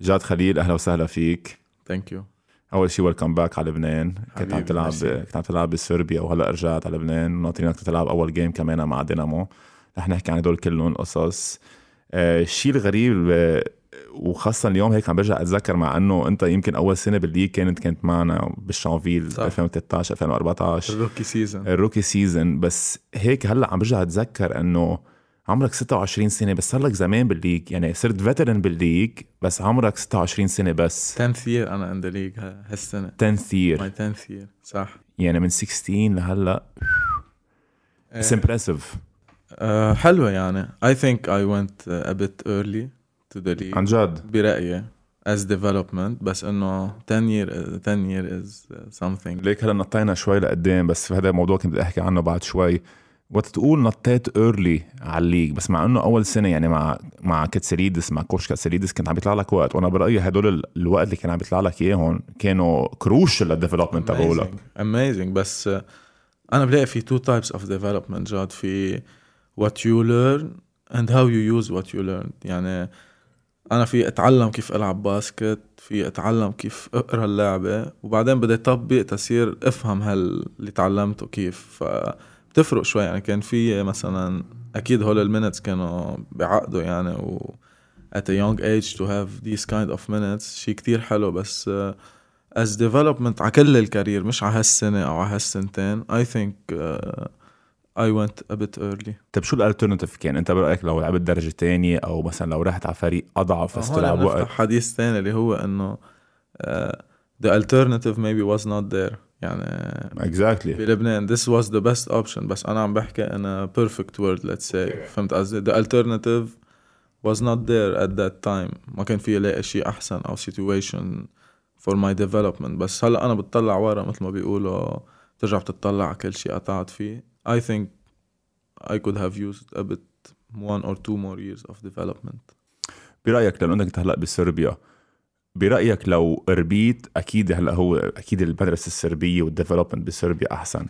جاد خليل أهلا وسهلا فيك. thank you أول شيء welcome back على لبنان. كنت عم تلعب. كنت عم تلعب بصربيا وهلأ رجعت على لبنان وناطرينك تلعب أول game كمان مع دينامو. رح نحكي عن هدول كلهم قصص. آه، الشيء الغريب آه، وخاصة اليوم هيك عم برجع أتذكر مع إنه أنت يمكن أول سنة بال league كانت كانت معنا بالشانفيل صح. 2013 2014 الروكي سيزون الروكي سيزون بس هيك هلأ عم برجع أتذكر إنه عمرك 26 سنة بس صار لك زمان بال league. يعني صرت veteran بال league بس عمرك 26 سنة بس. 10th year أنا in the league هالسنة. 10 year. my 10th year صح. يعني من 16 لهلأ. it's آه، impressive آه، حلوة يعني. I think I went uh, a bit early to the league. عن جد؟ برأيي as development بس إنه 10 year 10 year is uh, something. ليك هلأ نطينا شوي لقدام بس هذا الموضوع كنت بدي أحكي عنه بعد شوي. وقت تقول نطيت early على ال league بس مع إنه أول سنة يعني مع مع كاتسيليدس مع كوش كاتسيليدس كنت عم بيطلع لك وقت. وأنا برأيي هدول ال- الوقت اللي كان عم بيطلع لك إياهم كانوا crucial لل development تبعولك amazing بس أنا بلاقي في two types of development جاد في what you learn and how you use what you learned يعني أنا في أتعلم كيف ألعب basket في أتعلم كيف أقرأ اللعبة وبعدين بدي اطبق تصير أفهم هال اللي تعلمته كيف. فبتفرق شوي. يعني كان في مثلا أكيد هول ال minutes كانوا بعقده يعني و at a young age to have these kind of minutes. شيء كتير حلو بس uh, as development على كل ال career مش على هالسنة أو على هالسنتين. I think uh, I went a bit early. طيب شو ال alternative كان؟ أنت برأيك لو لعبت درجة تانية أو مثلا لو رحت على فريق أضعف بس تلعب وقت؟ حديث تاني اللي هو إنه uh, the alternative maybe was not there. يعني اكزاكتلي بلبنان this was the best option بس أنا عم بحكي a perfect world let's say فهمت قصدي the alternative was not there at that time ما كان في لاقي شيء أحسن أو situation for my development بس هلا أنا بتطلع ورا مثل ما بيقولوا بترجع بتطلع على كل شيء قطعت فيه I think I could have used a bit one or two more years of development برايك لأنه انت هلا بصربيا برأيك لو ربيت أكيد هلا هو أكيد المدرسة السربية وال development بصربيا أحسن.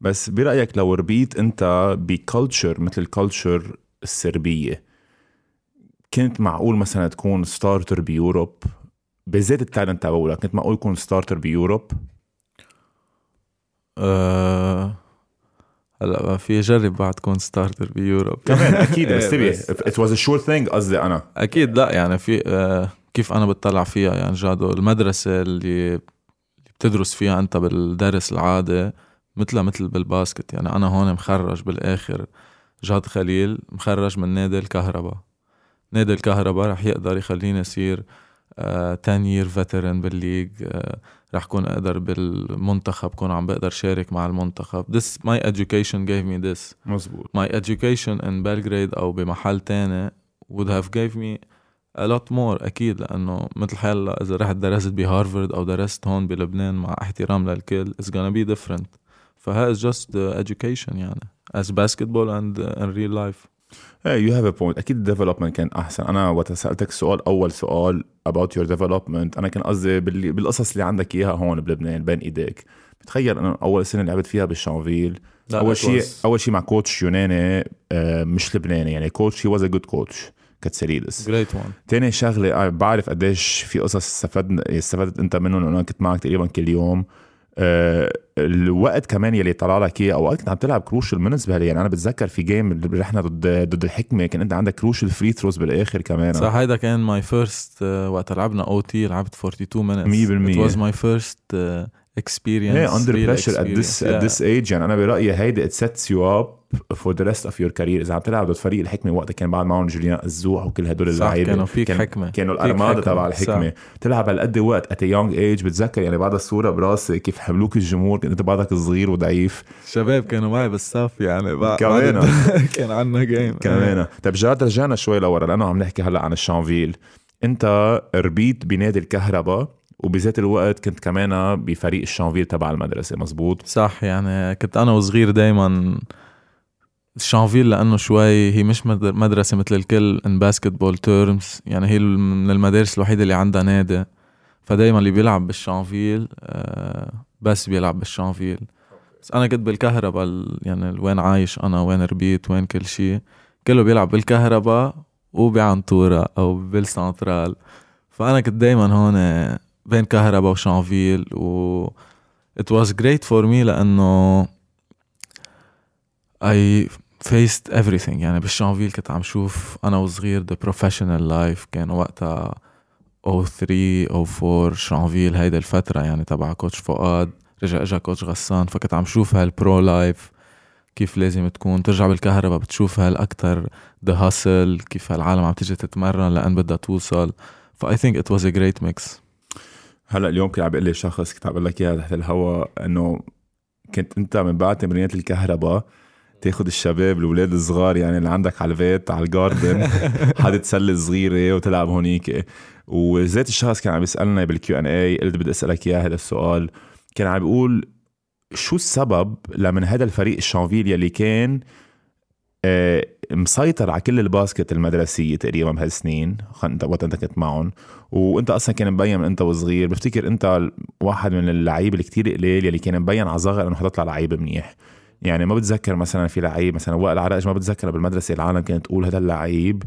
بس برأيك لو ربيت أنت ب culture مثل ال culture السربية كنت معقول مثلا تكون starter ب Europe؟ بالذات ال talent تبعولك كنت معقول تكون ستارتر بيوروب؟ أه هلا في جرب بعد تكون starter ب Europe. كمان أكيد بس to be it was a sure thing قصدي أنا. أكيد لا يعني في آه، كيف أنا بتطلع فيها؟ يعني جادو المدرسة اللي بتدرس فيها أنت بالدرس العادي مثلها مثل بالباسكت. يعني أنا هون مخرج بالآخر. جاد خليل مخرج من نادي الكهرباء. نادي الكهرباء رح يقدر يخليني أصير آه 10 year veteran بالليج آه رح كون أقدر بالمنتخب كون عم بقدر شارك مع المنتخب. This my education gave me this. مزبوط. My education in Belgrade أو بمحل تاني would have gave me a lot more أكيد لأنه مثل هلأ إذا رحت درست بهارفرد أو درست هون بلبنان مع احترام للكل it's gonna be different. فها is just the education يعني as basketball and uh, in real life. you have a point أكيد ال development كان أحسن. أنا وقت سألتك السؤال أول سؤال about your development أنا كان قصدي بالقصص اللي عندك إياها هون بلبنان بين إيديك. بتخيل أنا أول سنة لعبت فيها بالشانفيل. أول شيء أول شيء مع coach يوناني آه، مش لبناني يعني coach he was a good coach كاتسيليدس great one. تاني شغلة آه، بعرف قديش في قصص استفدنا استفدت أنت منهم لأنه كنت معك تقريبا كل يوم. آه، الوقت كمان يلي طلع لك إياه أوقات كنت عم تلعب crucial بالنسبة لي يعني أنا بتذكر في game اللي رحنا ضد ضد الحكمة كان أنت عندك crucial free throws بالآخر كمان. صح هيدا كان my first وقت لعبنا OT لعبت 42 minutes. مية بالمية. it was my first uh, experience إيه اندر real بريشر ات experience. ذس Yeah. ات ذس ايج يعني أنا برأيي هيدي it sets you up for the rest of your career إذا عم تلعب ضد فريق الحكمة وقتها كان بعد معهم جوليان الزوح وكل هدول صح اللعيبة. كانوا big كان- حكمة كانوا الارماده حكمة. تبع الحكمة. تلعب هالقد وقت at young age بتذكر يعني بعد الصورة براسي كيف حملوك الجمهور كنت أنت بعدك صغير وضعيف. شباب كانوا معي بالصف يعني بعد كمان. كان عنا game كمان. طيب جاد رجعنا شوي لورا لأنه عم نحكي هلأ عن الشانفيل. أنت ربيت بنادي الكهرباء. وبذات الوقت كنت كمان بفريق الشانفيل تبع المدرسة. مزبوط صح يعني كنت أنا وصغير دايما شانفيل لأنه شوي هي مش مد- مدرسة مثل الكل in basketball terms يعني هي من المدارس الوحيدة اللي عندها نادي. فدايما اللي بيلعب بالشانفيل آه، بس بيلعب بالشانفيل بس أنا كنت بالكهرباء ال- يعني وين عايش أنا وين ربيت وين كل شيء كله بيلعب بالكهرباء وبعنطورة أو بالسنترال. فأنا كنت دايما هون بين كهربا وشانفيل و it was great for me لأنه I faced everything. يعني بالشانفيل كنت عم شوف أنا وصغير the professional life. كان وقتها 03 04 شانفيل هيدا الفترة يعني تبع coach فؤاد. رجع إجا coach غسان فكنت عم شوف هال pro life كيف لازم تكون ترجع بالكهرباء بتشوف هالأكثر the hustle كيف هالعالم عم تيجي تتمرن لأن بدها توصل. ف I think it was a great mix هلأ اليوم كان عم بيقول لي شخص كنت عم بقول لك إياها تحت الهواء إنه كنت أنت من بعد تمرينات الكهرباء تاخذ الشباب الأولاد الصغار يعني اللي عندك على البيت على ال garden حد تسلي صغيرة وتلعب هونيك. وذات الشخص كان عم بيسالنا بال Q and A قلت بدي أسألك اياه هذا السؤال. كان عم بيقول شو السبب لمن هذا الفريق الشانفيل يلي كان مسيطر على كل ال basket المدرسية تقريبا بهالسنين. وقت أنت كنت معهم. وأنت أصلا كان مبين من أنت وصغير. بفتكر أنت واحد من اللعيبة الكتير قليل يلي كان مبين على صغر إنه حتطلع لعيب منيح. يعني ما بتذكر مثلا في لعيب مثلا وائل عرائج ما بتذكر بالمدرسة العالم كانت تقول هذا اللعيب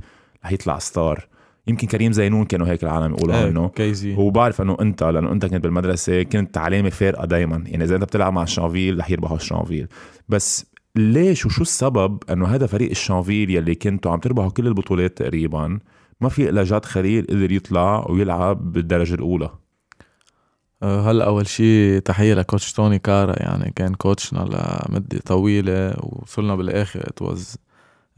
رح يطلع star. يمكن كريم زينون كانوا هيك العالم يقولوا إيه، عنه. crazy وبعرف إنه أنت لأنه أنت كنت بالمدرسة كنت تعليمي فارقة دائما يعني إذا أنت بتلعب مع الشانفيل رح يربحوا الشانفيل بس ليش وشو السبب إنه هذا فريق الشانفيل يلي كنتوا عم تربحوا كل البطولات تقريبا ما في الا جاد خليل قدر يطلع ويلعب بالدرجة الأولى؟ أه، هلا أول شيء تحية ل coach توني كارا يعني كان coach نا لمدة طويلة وصلنا بالآخر. it was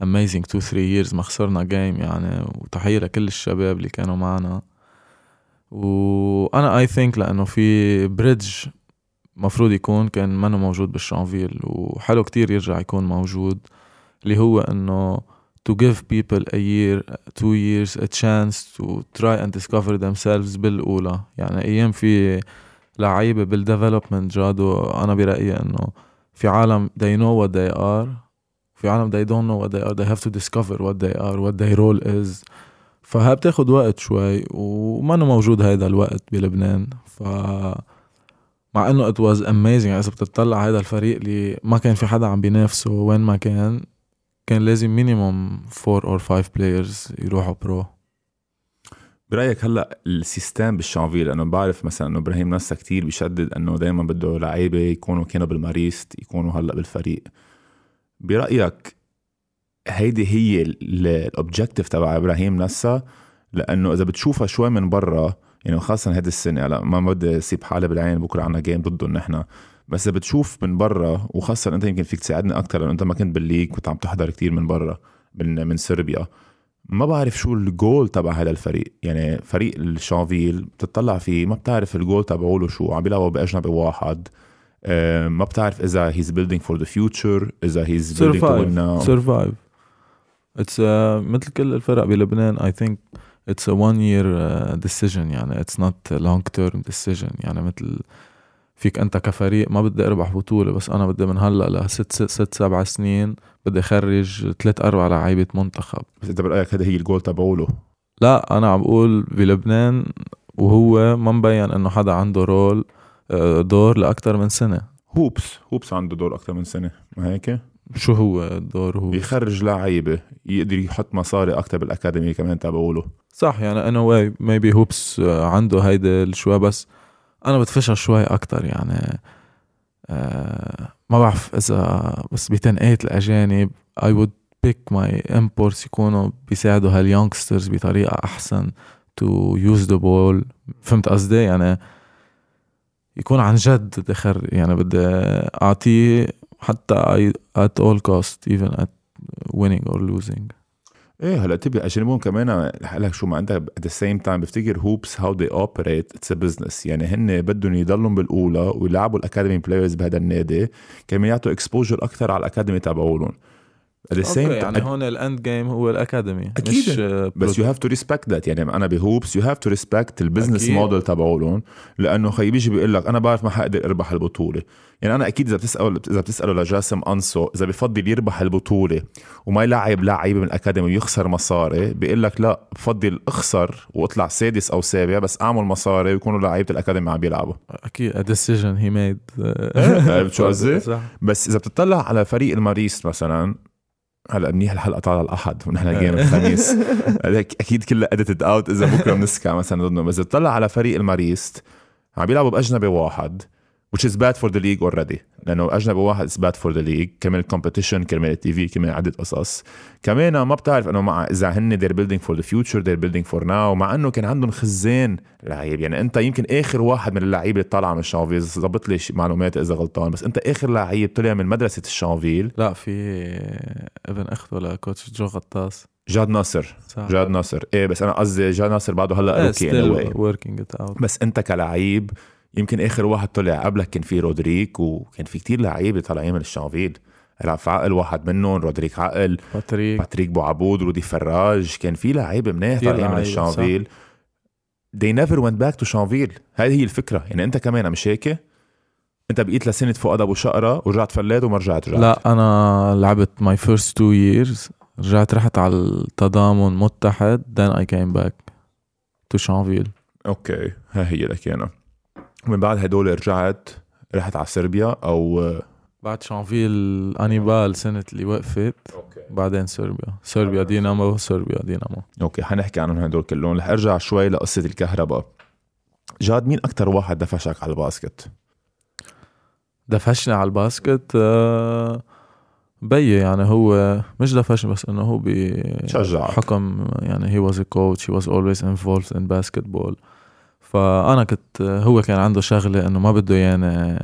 amazing 2 3 years ما خسرنا game يعني. وتحية لكل الشباب اللي كانوا معنا. وأنا I think لأنه في bridge مفروض يكون كان منه موجود بالشانفيل وحلو كتير يرجع يكون موجود اللي هو إنه to give people a year two years a chance to try and discover themselves بالأولى. يعني أيام في لعيبة بال development جادو أنا برأيي إنه في عالم they know what they are في عالم they don't know what they are they have to discover what they are what their role is. فها بتاخد وقت شوي وما موجود هيدا الوقت بلبنان. ف مع إنه was amazing. يعني إذا بتطلع هذا الفريق اللي ما كان في حدا عم بينافسه وين ما كان كان لازم minimum 4 or 5 players يروحوا pro برأيك هلأ ال system بالشانفيل؟ لأنه بعرف مثلا إنه إبراهيم نسا كتير بيشدد إنه دائما بده لعيبة يكونوا كانوا بالماريست يكونوا هلأ بالفريق. برأيك هيدي هي ال objective تبع إبراهيم نسا لأنه إذا بتشوفها شوي من برا يعني خاصة هيدي السنة هلا ما بدي أسيب حالي بالعين بكرة عنا game ضدهم نحن. بس بتشوف من برا وخاصة أنت يمكن فيك تساعدني أكثر لأنه أنت ما كنت بال league كنت عم تحضر كتير من برا من من صربيا ما بعرف شو الجول تبع هذا الفريق. يعني فريق الشانفيل بتطلع فيه ما بتعرف الجول تبعوله شو عم بيلعبوا بأجنبي واحد. آه، ما بتعرف إذا he's building for the future إذا هيز بيلدينج تو سرفايف اتس مثل كل الفرق بلبنان I think it's a one year decision يعني. it's not long term decision يعني. مثل فيك أنت كفريق ما بدي أربح بطولة بس أنا بدي من هلأ لست ست, ست سبع سنين بدي اخرج ثلاث أربع لعيبة منتخب. بس أنت برأيك هذا هي الجول تبعوله؟ لا أنا عم بقول بلبنان وهو ما مبين إنه حدا عنده role آه، دور لاكثر من سنة. هوبس هوبس عنده دور أكثر من سنة. ما هيك؟ شو هو الدور هو؟ يخرج لعيبة يقدر يحط مصاري أكثر بال academy كمان تبعوله صح يعني أنا why maybe Hoops عنده هيدا شوي بس أنا بدفشها شوي أكتر يعني آه ما بعرف إذا بس بتنقيت الأجانب I would pick my imports يكونوا بيساعدوا هال youngsters بطريقة أحسن to use the ball فهمت قصدي؟ يعني يكون عن جد بدي يعني بدي أعطيه حتى at all cost even at winning or losing. إيه هلا تبقى اجنبهم كمان لك شو ما عندك at the same time بفتكر Hoops how they operate it's business يعني هن بدهم يضلوا بالأولى ويلعبوا ال academy players بهذا النادي كمان يعطوا exposure أكثر على ال academy تبعولهم. أوكي يعني هون ال end game هو ال academy أكيد. مش بس you have to respect that يعني أنا ب Hoops you have to respect ال business model تبعولهم لأنه خي بيجي بيقول لك أنا بعرف ما حقدر أربح البطولة. يعني أنا أكيد إذا بتسال إذا بتسأله لجاسم قانصو إذا بفضل يربح البطولة وما يلعب لعيبة من ال academy ويخسر مصاري بيقول لك لا بفضل أخسر وأطلع سادس أو سابع بس أعمل مصاري ويكونوا لعيبة ال academy عم بيلعبوا. أكيد a decision he made شو قصدي؟ بس إذا بتطلع على فريق الماريست مثلا هلا منيح الحلقة طالعه الأحد ونحن game الخميس. هذيك أكيد كلها edited out إذا بكرة بنسكع مثلا ضدهم بس تطلع على فريق الماريست. عم بيلعبوا بأجنبي واحد. Which is bad for the league already. لأنه أجنبي واحد is bad for the league. كمان ال competition كمان ال TV كمان عدة قصص. كمان ما بتعرف إنه مع إذا هن they're building for the future they're building for now. مع إنه كان عندهم خزان لعيب. يعني أنت يمكن آخر واحد من اللعيبة اللي طالعه من شانفيل. ضبط لي معلومات إذا غلطان. بس أنت آخر لعيب طلع من مدرسة الشانفيل لا في ابن اخته لكوتش جو غطاس. جاد ناصر. صح. جاد ناصر. إيه بس أنا قصدي جاد ناصر بعده هلأ روكي anyway. out بس أنت كلعيب يمكن آخر واحد طلع قبلك كان في رودريك وكان في كتير لعيبة طالعين من الشانفيل في عقل واحد منهم رودريك عقل باتريك. باتريك بوعبود رودي فراج. كان في لعيبة منيح طالعين من الشانفيل they never went back to شانفيل هذه هي الفكرة. يعني أنت كمان مش هيك أنت بقيت لسنة فؤاد ابو شقره ورجعت فلات وما رجعت رجعت. لا أنا لعبت my first two years رجعت رحت على التضامن متحد then I came back to شانفيل أوكي. ها هي لك أنا ومن بعد هدول رجعت رحت على صربيا أو بعد شانفيل انيبال سنة اللي وقفت. أوكي. بعدين صربيا صربيا دينامو صربيا دينامو. أوكي حنحكي عنهم هدول كلهم. رح أرجع شوي لقصة ال career. جاد مين أكتر واحد دفشك على ال basket؟ دفشني على الباسكت آه، بيي. يعني هو مش دفشني بس إنه هو شجعك. بحكم يعني was a coach he was always involved in basketball. فأنا كنت هو كان عنده شغلة إنه ما بده ياني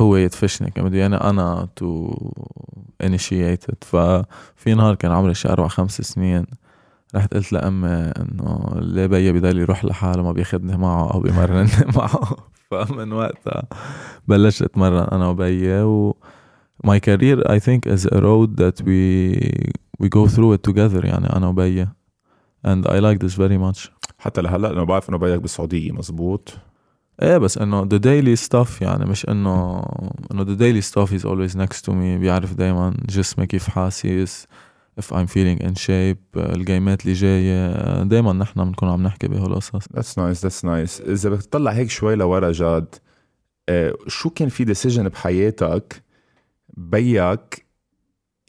هو يدفشني كان بده ياني أنا تو it. ففي نهار كان عمري شي أربع خمس سنين رحت قلت لأمي إنه ليه بيي بضل يروح لحاله ما بياخدني معه أو بيمرني معه؟ فمن وقتها بلشت أتمرن أنا وبيي و my career I think is a road that we we go through it together يعني أنا وبيي and I like this very much. حتى لهلأ لأنه بعرف إنه بيك بالسعودية مزبوط؟ إيه بس إنه the daily stuff يعني مش إنه إنه the daily stuff is always next to me بيعرف دايما جسمي كيف حاسس if I'm feeling in shape الجيمات اللي جاية دايما نحن بنكون عم نحكي بهالقصص. that's nice that's nice إذا بدك تطلع هيك شوي لورا جاد آه، شو كان في decision بحياتك بيك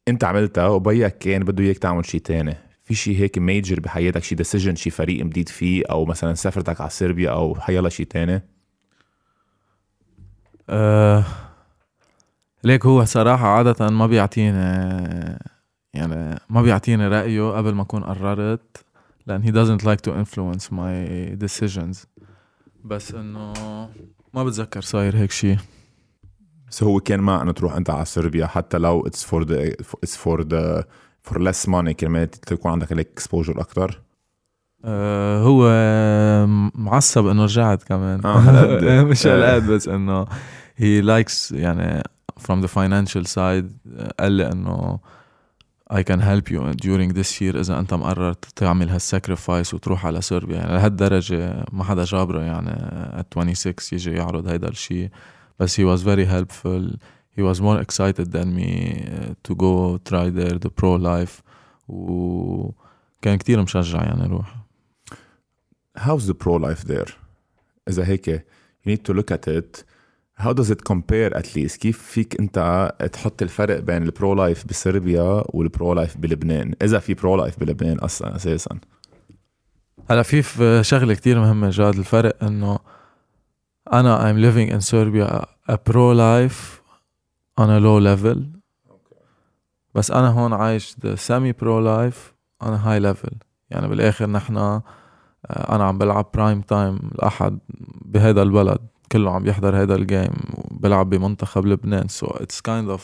أنت عملتها وبيك كان بده إياك تعمل شيء تاني؟ في شيء هيك major بحياتك شيء decision شيء فريق مضيت فيه أو مثلا سفرتك على صربيا أو حيلا شيء تاني؟ أه ليك هو صراحة عادة ما بيعطيني يعني ما بيعطيني رأيه قبل ما أكون قررت لأن he doesn't like to influence my decisions. بس إنه ما بتذكر صاير هيك شيء بس هو كان مع انه تروح أنت على صربيا حتى لو it's for the it's for the for less money كرمال تكون عندك هيك exposure أكثر هو معصب إنه رجعت كمان. آه، هالقد. مش هالقد بس إنه he likes يعني from the financial side قال لي إنه I can help you during this year إذا أنت مقرر تعمل هال sacrifice وتروح على صربيا. يعني لهالدرجة ما حدا جابره يعني at 26 يجي يعرض هيدا الشيء بس he was very helpful. He was more excited than me uh, to go try there the pro life. وكان كتير مشجع يعني روح. How's the pro life there? إذا هيك you need to look at it. How does it compare at least كيف فيك أنت تحط الفرق بين ال pro life بصربيا وال pro life بلبنان؟ إذا في pro life بلبنان أصلا أساسا. هلا في في شغلة كتير مهمة جاد الفرق إنه أنا I'm living in Serbia a pro life on a low level. بس أنا هون عايش pro life on a high level. يعني بالآخر نحن آه، أنا عم بلعب prime time الأحد بهيدا البلد. كله عم يحضر هيدا ال game بلعب بمنتخب لبنان. So it's kind of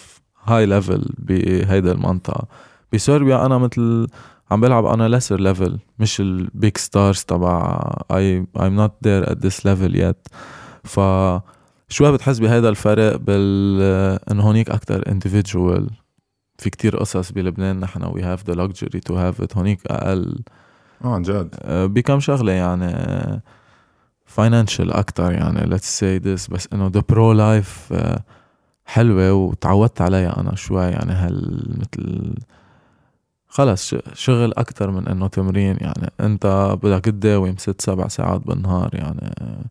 high level بهيدا المنطقة. بسوربيا أنا مثل عم بلعب أنا lesser level مش ال big stars تبع I, I'm not there at this level yet. ف شوي بتحس بهيدا الفرق بال إنه هونيك أكتر individual في كتير قصص بلبنان نحن we have the luxury to have it هونيك أقل. آه عن جد. آه، بكم شغلة يعني financial أكتر يعني let's say this بس إنه the pro life آه، حلوة وتعودت عليها أنا شوي يعني هال مثل. خلص شغل أكتر من إنه تمرين يعني. أنت بدك تداوم ست سبع ساعات بالنهار يعني. آه،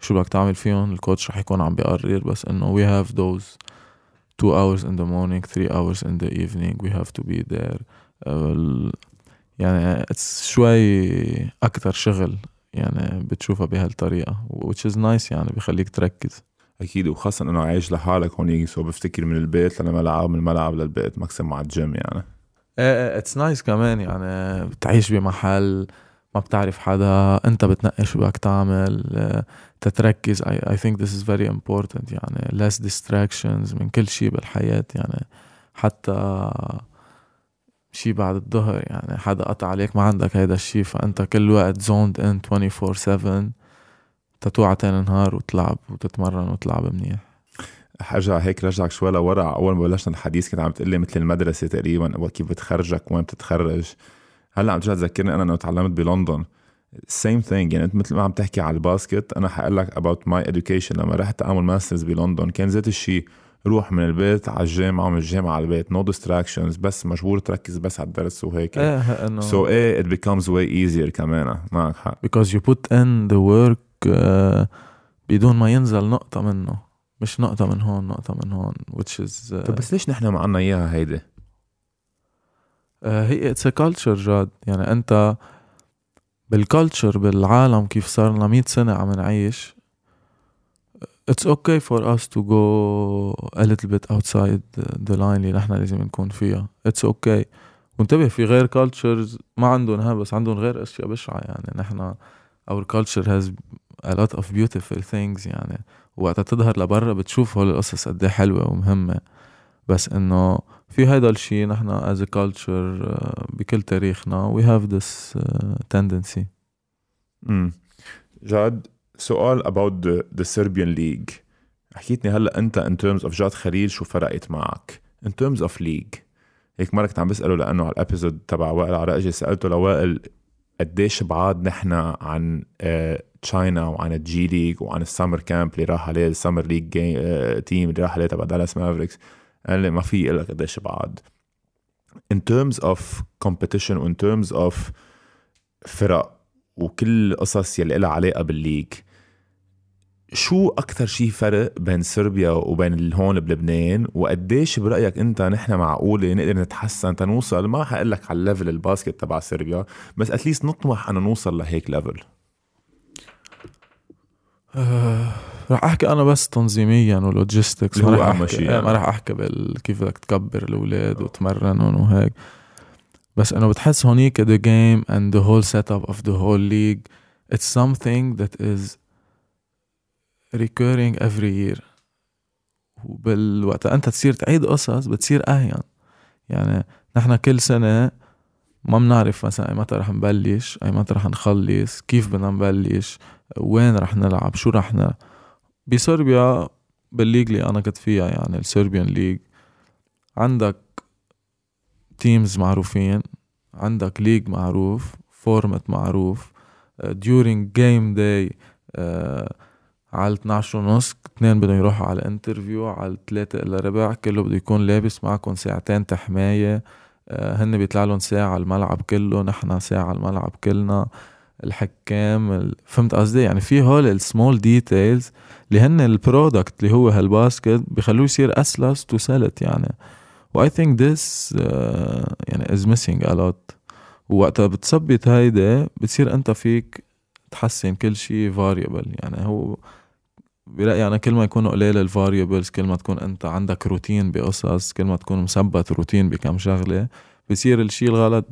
شو بدك تعمل فيهم؟ الكوتش رح يكون عم بيقرر بس إنه we have those two hours in the morning three hours in the evening. We have to be there. uh, يعني it's شوي أكتر شغل يعني بتشوفها بهالطريقة which is nice يعني بخليك تركز. أكيد وخاصه إنه عايش لحالك هون so بفتكر من البيت للملعب من الملعب للبيت maximum مع الجيم يعني. إيه it's nice كمان يعني بتعيش بمحل ما بتعرف حدا انت بتنقي شو بدك تعمل تتركز. I, I think this is very important. يعني less distractions من كل شيء بالحياة. يعني حتى شي بعد الظهر يعني حدا قطع عليك ما عندك هيدا الشي فأنت كل وقت zoned in 24 7 تتوعى تاني نهار وتلعب وتتمرن وتلعب منيح. حرجع هيك رجعك شوي لورا. أول ما بلشنا الحديث كنت عم تقول لي مثل المدرسة تقريبا كيف بتخرجك وين بتتخرج. هلأ عم ترجع تذكرني أنا إنه تعلمت بلندن. same thing يعني أنت مثل ما عم تحكي على ال basket أنا حقول لك about my education. لما رحت أعمل masters بلندن كان ذات الشيء روح من البيت على الجامعة ومن الجامعة على البيت no, no distractions بس مجبور تركز بس على الدرس وهيك. so إيه it becomes way easier كمان. معك حق. You put in the work uh, بدون ما ينزل نقطة منه. مش نقطة من هون نقطة من هون which is uh, طب بس ليش نحن ما عنا إياها هيدي؟ Uh, هي it's culture جاد. يعني أنت بال culture بالعالم كيف صار لنا 100 سنة عم نعيش it's okay for us to go a little bit outside the line اللي نحن لازم نكون فيها. It's okay. وانتبه في غير cultures ما عندهم ها بس عندهم غير أشياء بشعة. يعني نحن our culture has a lot of beautiful things. يعني وقتها تظهر لبرا بتشوف هول القصص قد حلوة ومهمة. بس إنه في هيدا الشيء نحن a culture uh, بكل تاريخنا this uh, tendency. امم جاد سؤال about the, the Serbian league. حكيتني هلا أنت in terms of جاد خليل شو فرقت معك؟ in terms of league. هيك مرة كنت عم بسأله لأنه على ال episode تبع وائل عراقجي سألته لوائل قديش بعاد نحن عن تشاينا وعن الجي ليج وعن ال summer camp اللي راح عليه ال summer league team اللي راح عليه تبع دالاس مافريكس قال لي ما في لك قديش بعاد. In terms of competition in terms of فرق وكل قصص يلي لها علاقة بال league شو أكثر شيء فرق بين صربيا وبين هون بلبنان؟ وقديش برأيك أنت نحن معقولة نقدر نتحسن تنوصل ما حقول لك على ال level ال basket تبع صربيا بس at least نطمح أن نوصل لهيك level آه، رح أحكي أنا بس تنظيميا و logistics ما هو رح أحكي شيء يعني. ما رح أحكي بال كيف بدك تكبر الأولاد وتمرنهم وهيك. بس إنه بتحس هونيك the game and the whole setup of the whole league. It's something that is recurring every year. وبالوقت أنت تصير تعيد قصص بتصير أهين. يعني نحن كل سنة ما بنعرف مثلا أي متى رح نبلش أي متى رح نخلص كيف بدنا نبلش وين رح نلعب شو رح نلعب بصربيا بال league اللي أنا كنت فيها يعني ال Serbian league عندك teams معروفين عندك league معروف format معروف game day uh, على 12 ونص اثنين بدهم يروحوا على interview على 3 الا ربع كله بده يكون لابس معكم ساعتين تحماية. آه، هن بيطلع لهم ساعة الملعب كله نحن ساعة الملعب كلنا. الحكام ال... فهمت قصدي؟ يعني في هول ال small details اللي هن ال product اللي هو هال basket بخلوه يصير easiest to sell it يعني. و I think this يعني is missing a lot ووقتها بتثبت هيدا بتصير انت فيك تحسن كل شيء variable يعني. هو برأيي أنا كل ما يكونوا قليل ال variables كل ما تكون أنت عندك روتين بقصص كل ما تكون مثبت روتين بكم شغلة بصير الشيء الغلط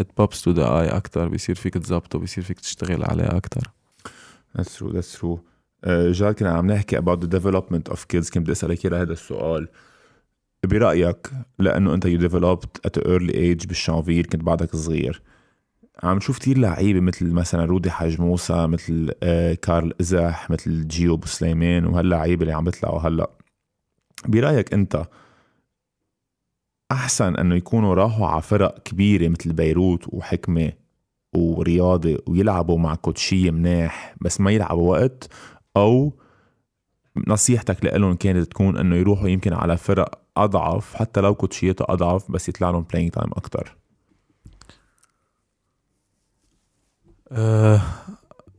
it pops to the eye أكتر بصير فيك تزبطه بصير فيك تشتغل عليه أكتر. That's true that's true. uh, جاد كنا عم نحكي about the development of kids كنت بدي أسألك هذا السؤال. برأيك لأنه أنت developed at an early age بالشانفيل كنت بعدك صغير عم نشوف كتير لعيبة مثل مثلا رودي حاج موسى مثل آه كارل إزح مثل جيو بو سليمان وهاللعيبة اللي عم بيطلعوا هلأ. برأيك أنت أحسن إنه يكونوا راحوا على فرق كبيرة مثل بيروت وحكمة ورياضة ويلعبوا مع coach ية مناح بس ما يلعبوا وقت؟ أو نصيحتك لهم كانت تكون إنه يروحوا يمكن على فرق أضعف حتى لو coach يتها أضعف بس يطلع لهم playing time أكثر أه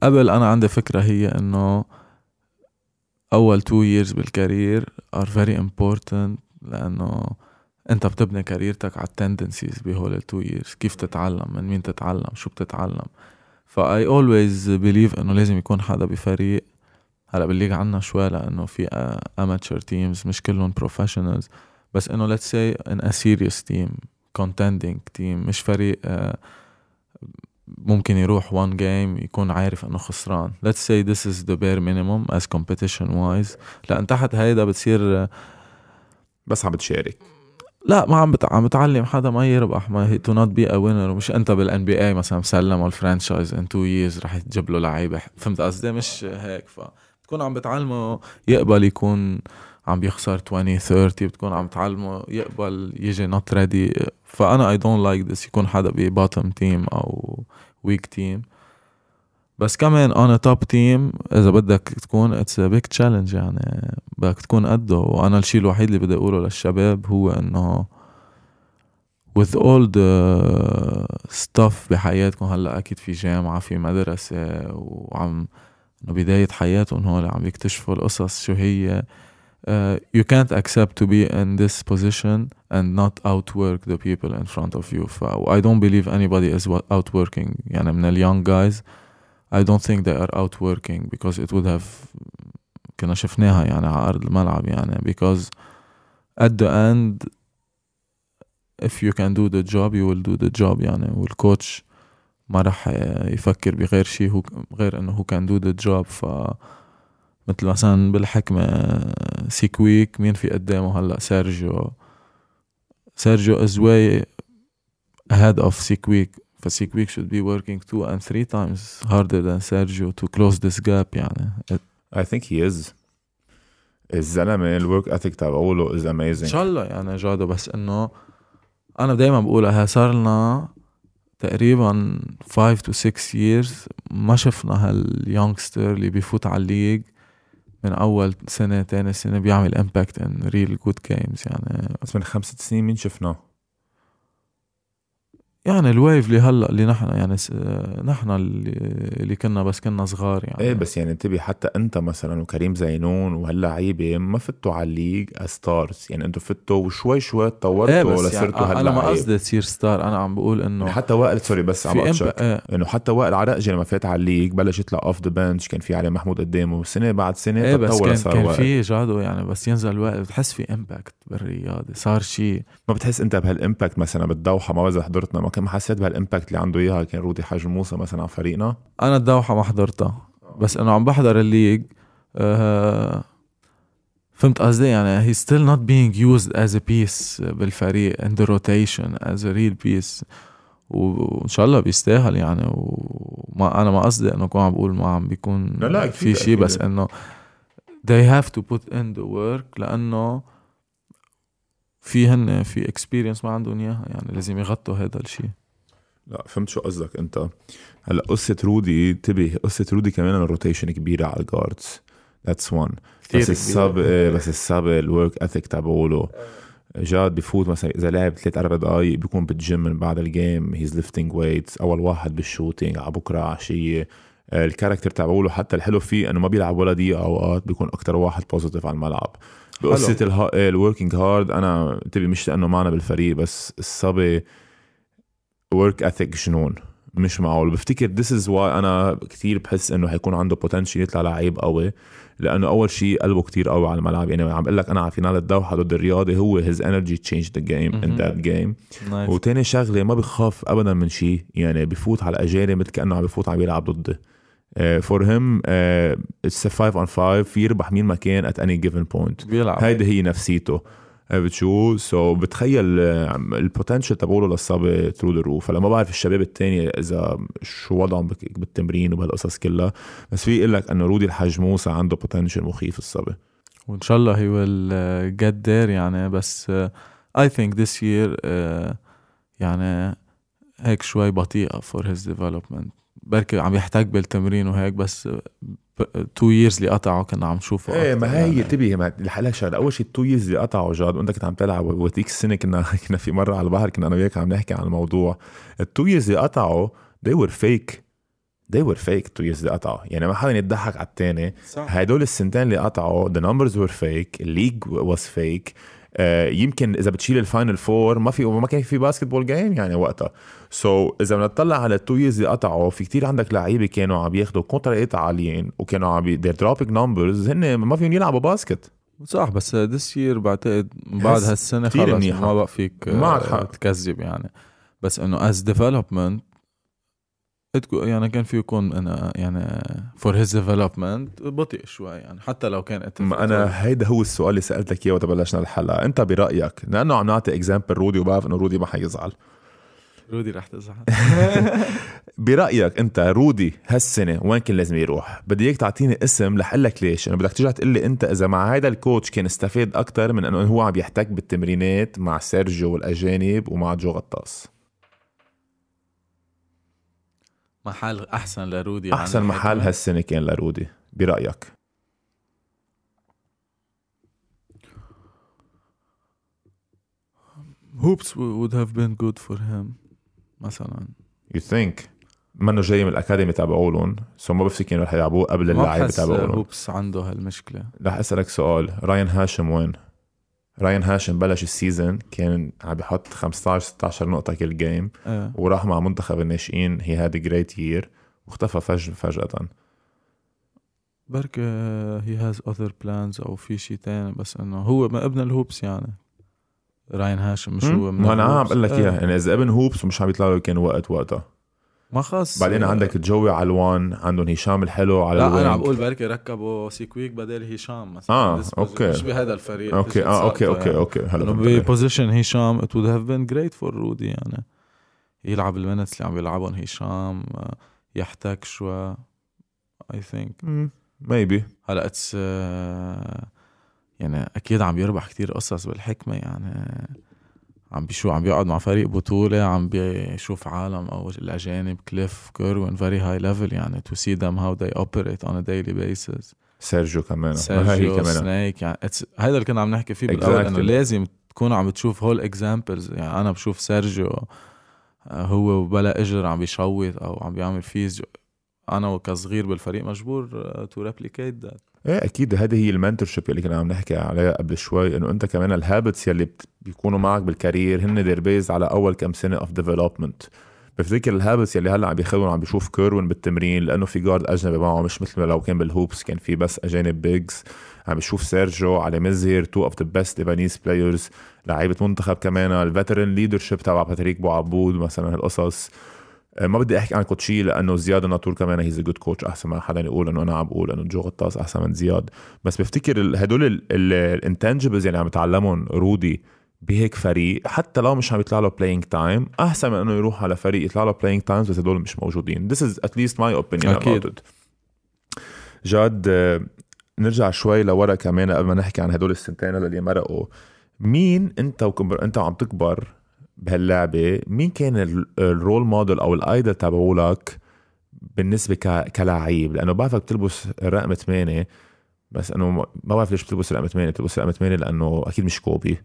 قبل أنا عندي فكرة هي إنه أول two years بال career are very important لأنه أنت بتبني career تك على ال tendencies بهول ال two years كيف تتعلم؟ من مين تتعلم؟ شو بتتعلم؟ ف I always believe إنه لازم يكون حدا بفريق. هلا بال league عنا شوي لأنه في amateur teams مش كلهم professionals بس إنه let's say in a serious team contending team مش فريق آه، ممكن يروح one game يكون عارف إنه خسران. Let's say this is the bare minimum as competition wise. لأن تحت هيدا بتصير بس عم بتشارك. لا ما عم بتع... عم بتعلم حدا ما يربح ما to not be a winner ومش أنت بال NBA مثلا مسلمه ال franchise in two years رح تجيب له لعيبة. فهمت قصدي؟ مش هيك فبتكون عم بتعلمه يقبل يكون عم بيخسر 20 30 بتكون عم تعلمه يقبل يجي not ready فأنا I don't like this يكون حدا ب bottom team أو weak team بس كمان أنا top team إذا بدك تكون it's big challenge يعني بدك تكون قده. وأنا الشيء الوحيد اللي بدي أقوله للشباب هو إنه with all the stuff بحياتكم هلأ أكيد في جامعه في مدرسة وعم إنه بداية حياتهم هون عم يكتشفوا القصص شو هي. uh, you can't accept to be in this position and not outwork the people in front of you ف I don't believe anybody is outworking يعني من ال young guys I don't think they are outworking because it would have كنا شفناها يعني على أرض الملعب يعني because at the end if you can do the job you will do the job يعني والكوتش ما راح يفكر بغير شيء غير انه هو كان دو ذا جوب ف مثل مثلا بالحكمة سيكويك مين في قدامه هلأ؟ سيرجيو. سيرجيو is way ahead of سيكويك فسيكويك should be working two and three times harder than Sergio to close this gap يعني. I think he is. الزلمة ال work ethic تبعوله is amazing إن شاء الله يعني جادو بس إنه أنا دايما بقولها صار لنا تقريبا 5 to 6 years ما شفنا هال youngster اللي بيفوت على ال league. من أول سنة تاني سنة بيعمل impact in real good games يعني بس من خمسة سنين مين شفناه؟ يعني ال wave اللي هلأ اللي نحن يعني نحن اللي, اللي كنا بس كنا صغار يعني. إيه بس يعني انتبه حتى انت مثلا وكريم زينون وهاللعيبه ما فتوا على ال league stars يعني أنتم فتوا وشوي شوي تطورتوا إيه بس لصرتوا يعني أنا ما قصدي تصير star أنا عم بقول إنه يعني حتى وائل sorry بس عم بقشك إيه. إنه حتى وائل عرقجي لما فات على ال league بلش يطلع off the bench كان في علي محمود قدامه. سنة بعد سنة إيه بس كان, صار كان في جادو يعني بس ينزل وائل. بتحس في impact بالرياضة. صار شيء ما بتحس أنت بهال impact مثلا بالدوحة ما بذا حضرتنا كان حسيت بهال impact ال impact اللي عنده إياها كان رودي حاج موسى مثلا على فريقنا؟ أنا الدوحة ما حضرتها بس إنه عم بحضر ال league أه فهمت قصدي؟ يعني he's still not being used as a piece بالفريق in the rotation as a real piece وإن شاء الله بيستاهل يعني وما أنا ما قصدي إنه كون عم بقول ما عم بيكون لا لا في شيء بس إنه they have to put in the work لأنه في هن في experience ما عندهم إياها يعني لازم يغطوا هذا الشيء. لا فهمت شو قصدك أنت. هلأ قصة رودي انتبه قصة رودي كمان ال rotation كبيرة على ال guards that's one بس الصبي بس الصبي ال work ethic تبعوله. جاد بفوت مثلا إذا لعب ثلاث أربع دقائق بيكون بالجيم من بعد ال game he's lifting weights أول واحد بال shooting على بكرة عشية. ال character تبعوله حتى الحلو فيه إنه ما بيلعب ولا دقيقة أوقات بيكون أكتر واحد positive على الملعب. بقصة ال working hard أنا انتبه مش لأنه معنا بالفريق بس الصبي work ethic جنون مش معقول. بفتكر this is why أنا كثير بحس إنه حيكون عنده potential يطلع لعيب قوي لأنه أول شيء قلبه كتير قوي على الملعب. يعني عم بقول لك أنا على final الدوحه ضد الرياضي هو his energy changed the game in that game وتاني شغلة ما بخاف ابدا من شيء يعني بفوت على الاجانب مثل كأنه عم بفوت عم بيلعب ضدي for him it's 5 on 5 في يربح مين ما كان at any given point هيدي هي نفسيته. عرفت شو so, بتخيل ال potential تبعوله للصبي through the roof فلما بعرف الشباب التاني إذا شو وضعهم بالتمرين وبهالقصص كلها بس في يقول لك إنه رودي الحاج موسى عنده potential مخيف الصبي. وإن شاء الله he will get there يعني بس I think this year يعني هيك شوي بطيئة for his development بركي عم يحتاج بالتمرين وهيك بس two years اللي قطعوا كنا عم نشوفه إيه ما هي يعني. تبي الحلقة شغلة. أول شيء ال two years اللي قطعوا جاد وأنت كنت عم تلعب وذيك السنة كنا كنا في مرة على البحر كنا أنا وياك عم نحكي عن الموضوع. ال two years اللي قطعوا they were fake. They were fake two years اللي قطعوا يعني ما حدا يضحك على الثاني هدول السنتين اللي قطعوا the numbers were fake ال league was fake. يمكن إذا بتشيل ال final four ما في ما كان في basketball game يعني وقتها so, إذا بنطلع على ال two years اللي قطعوا في كتير عندك لعيبة كانوا عم ياخذوا contrats عاليين وكانوا عم dropping numbers هن ما فيهم يلعبوا باسكت صح بس this year بعتقد بعد هالسنة خلص. ما بقى فيك آه، معك حق. تكذب يعني بس إنه as development يعني كان فيه يكون أنا يعني for his development بطيء شوي يعني حتى لو كان ما أنا هيدا هو السؤال اللي سألتك إياه وقت بلشنا الحلقة. أنت برأيك لأنه عم نعطي example رودي وبعرف إنه رودي ما حيزعل. رودي رح تزعل. برأيك أنت رودي هالسنة وين كان لازم يروح؟ بدي إياك تعطيني اسم رح أقول لك ليش. أنا بدك ترجع تقول لي أنت إذا مع هذا ال coach كان استفاد أكثر من إنه هو عم يحتك بالتمرينات مع سيرجيو والأجانب ومع جو غطاس. محل أحسن لرودي عن أحسن محل. هالسنة كان لرودي برأيك؟ Hoops would have been good for him مثلا. you think منه جاي من ال academy تبعولن so ما بفتكر كانوا رح يلعبوه قبل ما اللعيبة بحس تبعولن Hoops عنده هالمشكلة. رح أسألك سؤال راين هاشم وين؟ راين هاشم بلش ال season كان عم بيحط 15 16 نقطة كل game إيه وراح مع منتخب الناشئين. he had great year واختفى فج فجأة. بركي he has other plans أو في شيء تاني بس إنه هو ما ابن ال Hoops يعني. راين هاشم مش هو من ما أنا عم. بقول لك. إياها. يعني إذا ابن Hoops ومش عم يطلع له كان وقت وقتها ما خص بعدين عندك جوي علوان عندهم هشام الحلو على لا أنا عم. بقول بركي ركبوا سيكويك بدل هشام مثلا آه، position. okay. مش بهذا الفريق okay آه okay okay okay هلا. ب position هشام it would have been great for رودي يعني يلعب ال minutes اللي عم يلعبهم هشام آه، يحتاج شوي I think مم، maybe هلا it's يعني أكيد عم بيربح كتير قصص بالحكمة يعني عم بيشو عم بيقعد مع فريق بطولة عم بيشوف عالم أو الأجانب كليف كيروين very high level يعني to see them how they operate on a daily basis. سيرجيو كمان سيرجيو كمان سنيك يعني. هذا اللي كنا عم نحكي فيه بالأول Exactly. انه لازم تكون عم تشوف هول examples يعني أنا بشوف سيرجيو آه، هو بلا إجر عم بيشوت أو عم بيعمل فيزيو أنا كصغير بالفريق مجبور to replicate that إيه أكيد هذه هي ال mentorship اللي كنا عم نحكي عليها قبل شوي إنه أنت كمان ال habits يلي بيكونوا معك بال career هن their base على أول كم سنة of development بفتكر ال habits يلي هلأ عم بياخذهم عم بيشوف كيروين بالتمرين لأنه في guard أجنبي معه مش مثل ما لو كان بالهوبس كان في بس أجانب bigs عم بيشوف سيرجيو علي مزهر two of the best Lebanese players لعيبة منتخب كمان ال veteran leadership تبع باتريك بوعبود مثلا هالقصص. ما بدي أحكي عن كوتشي لأنه زياد ناطور كمان he's good coach أحسن ما حدا يقول إنه أنا عم بقول إنه جو غطاس أحسن من زياد. بس بفتكر هدول ال intangibles اللي عم يتعلمهم رودي بهيك فريق حتى لو مش عم يطلع له playing time أحسن من إنه يروح على فريق يطلع له playing times بس هدول مش موجودين. At least my opinion أكيد. about it. جاد آه، نرجع شوي لورا كمان قبل ما نحكي عن هدول السنتين اللي مرقوا. مين أنت وكبر أنت وعم تكبر بهاللعبة مين كان ال- ال role model أو ال idol تبعولك بالنسبة. كلاعب لأنه بعرفك بتلبس رقم 8 بس أنه ما بعرف ليش بتلبس رقم 8 بتلبس رقم 8 لأنه أكيد مش كوبي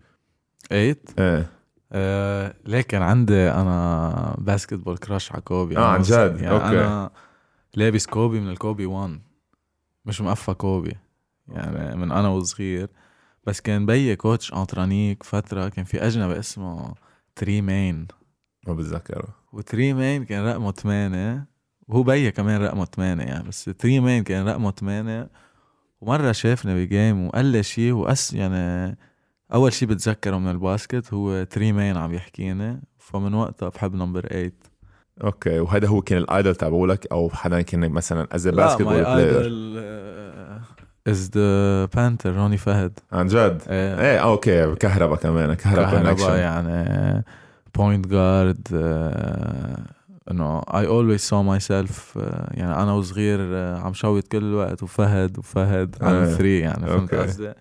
8 إيه آه لكن عندي أنا basketball crush على كوبي آه، أنا عن جد؟ يعني okay. أنا لابس كوبي من الكوبي 1 مش مقفى كوبي يعني من أنا وصغير بس كان بيي coach انطرانيك فترة كان في أجنبي اسمه تري مين. ما بتذكره. وتري مين كان رقمه 8 وهو بيي كمان رقمه 8 يعني بس تري مين كان رقمه 8 ومرة شافني بجيم وقال لي شيء وأس يعني أول شيء بتذكره من ال basket هو تري مين عم يحكيني. فمن وقتها بحب number 8 okay وهذا هو كان ال idol تبعولك أو حدا كان مثلا as basketball player as the بانتر روني فهد عن جد؟ إيه. إيه okay كهربا كمان كهربا كهربا connection يعني point guard انه I always saw myself يعني أنا وصغير آه، عم شوت كل الوقت وفهد وفهد آه. على three يعني فهمت. قصدي؟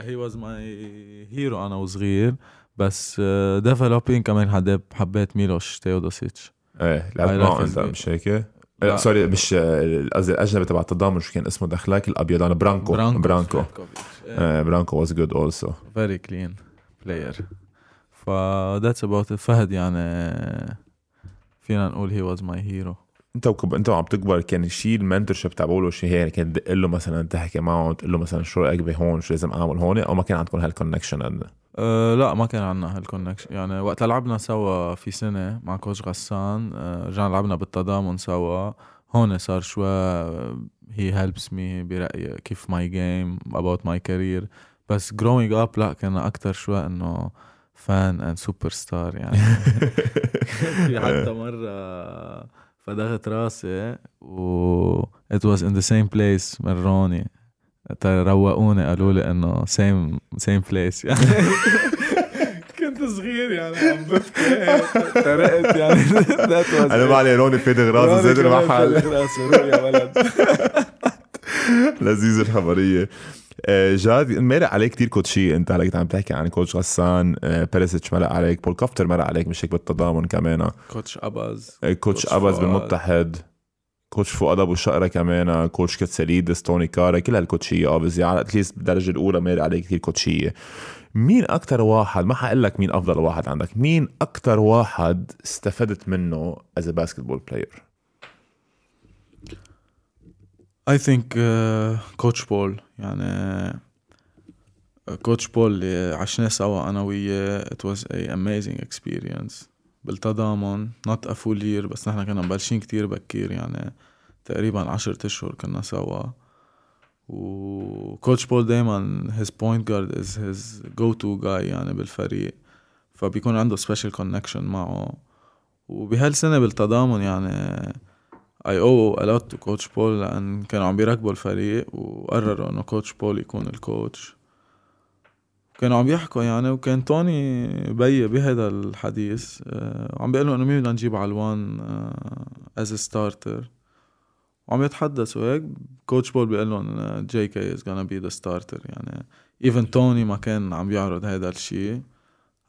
he was my hero أنا وصغير بس developing كمان حبيت حبيت ميلوش تيودوسيتش. إيه لعبت معه انت مش هيك؟ لا لا. sorry مش آه، قصدي الأجنبي تبع التضامن شو كان اسمه دخلاك الابيض أنا برانكو. برانكو, برانكو. آه برانكو was good also very clean player ف that's about فهد يعني فينا نقول he was my hero انت وكب... انت وعم تكبر كان شيء ال mentorship تبعوله شيء هيك كان تدق له مثلا تحكي معه تقول له مثلا شو رأيك بهون شو لازم أعمل هون أو ما كان عندكم هال connection أه لا ما كان عندنا هال connection يعني وقت لعبنا سوا في سنة مع coach غسان أه رجعنا لعبنا بالتضامن سوا. هون صار شوي he helps me برأيي كيف my game about my career بس growing up لا كان أكثر شوي إنه fan and superstar يعني. في حتى مرة فدغت راسي و it was in the same place من روني روقوني قالوا لي إنه same same place يعني كنت صغير يعني عم ببكي ترقت يعني. أنا ما علي روني فادغ راسي ذات المحل يا ولد. لذيذ الخبريه آه، جاد مرق عليك كثير كوتشي. أنت هلأ عم تحكي عن coach غسان آه، بيريسيتش مرق عليك بول كافتر مرق عليك مش هيك بالتضامن كمان. coach أباز. آه، coach أباز بالمتحد. coach فؤاد ابو شقره كمان coach كتساليدس توني كارا كل هالكوتشيه obviously at least بالدرجه الأولى مرق عليك كثير كوتشية. مين أكثر واحد ما حقول لك مين أفضل واحد عندك مين أكثر واحد استفدت منه as basketball player I think coach بول يعني coach بول اللي عشناه سوا أنا وياه. it was a amazing experience بالتضامن not a full year بس نحن كنا مبلشين كتير بكير يعني تقريبا عشرة أشهر كنا سوا. و coach بول دايما his point guard is his go to guy يعني بالفريق. فبيكون عنده special connection معه. وبهالسنة بالتضامن يعني a lot to coach بول لأن كانوا عم بيركبوا الفريق وقرروا إنه coach بول يكون ال coach كانوا عم يحكوا يعني وكان توني بي بهذا الحديث آه، عم بيقولوا إنه مين بدنا نجيب علوان as starter وعم يتحدثوا هيك coach بول بيقول لهم JK is gonna be the starter يعني even توني ما كان عم يعرض هذا الشيء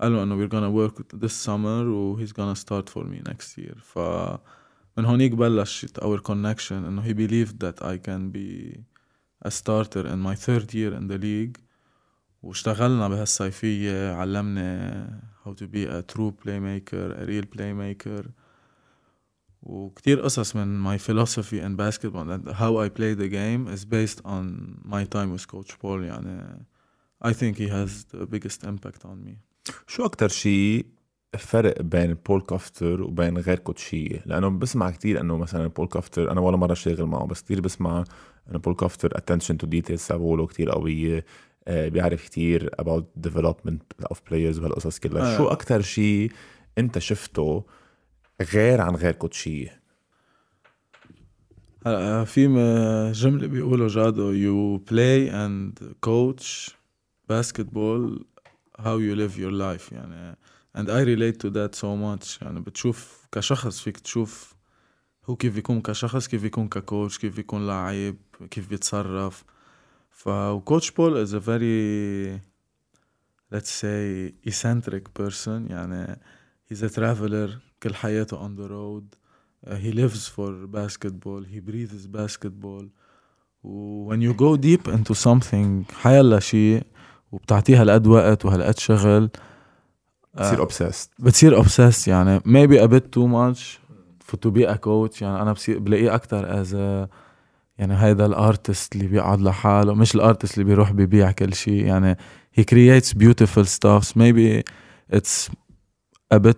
قال له إنه we're gonna work this summer و he's gonna start for me next year. ف من هونيك بلشت our connection إنه he believed that I can be a starter in my third year in the league. واشتغلنا بهالصيفية علمني how to be a true playmaker a real playmaker وكتير قصص من my philosophy in basketball and how I play the game is based on my time with coach Paul يعني I think he has the biggest impact on me شو أكتر شيء فرق بين بول كافتر وبين غير كوتشية لأنه بسمع كتير أنه مثلا بول كافتر أنا ولا مرة شاغل معه بس كتير بسمع أنه بول كافتر attention to details تبعوله كتير قوية آه، بيعرف كتير about development of players وهالقصص كلها. آه. شو أكتر شيء أنت شفته غير عن غير كوتشية هلا في جملة بيقولوا جادو you play and coach basketball how you live your life. يعني and I relate to that so much. يعني بتشوف كشخص فيك تشوف هو كيف بيكون كشخص كيف بيكون ك coach كيف بيكون لعيب كيف بيتصرف. ف و coach Paul is a very let's say eccentric person يعني he's a traveler كل حياته on the road he lives for basketball he breathes basketball when you go deep into something حيلا شيء وبتعطيها هالقد وقت وهالقد شغل بتصير obsessed uh, بتصير obsessed يعني maybe a bit too much for to be a coach يعني أنا بلاقيه أكثر as a يعني هيدا ال artist اللي بيقعد لحاله مش ال artist اللي بيروح بيبيع كل شيء يعني he creates beautiful stuffs. Maybe it's a bit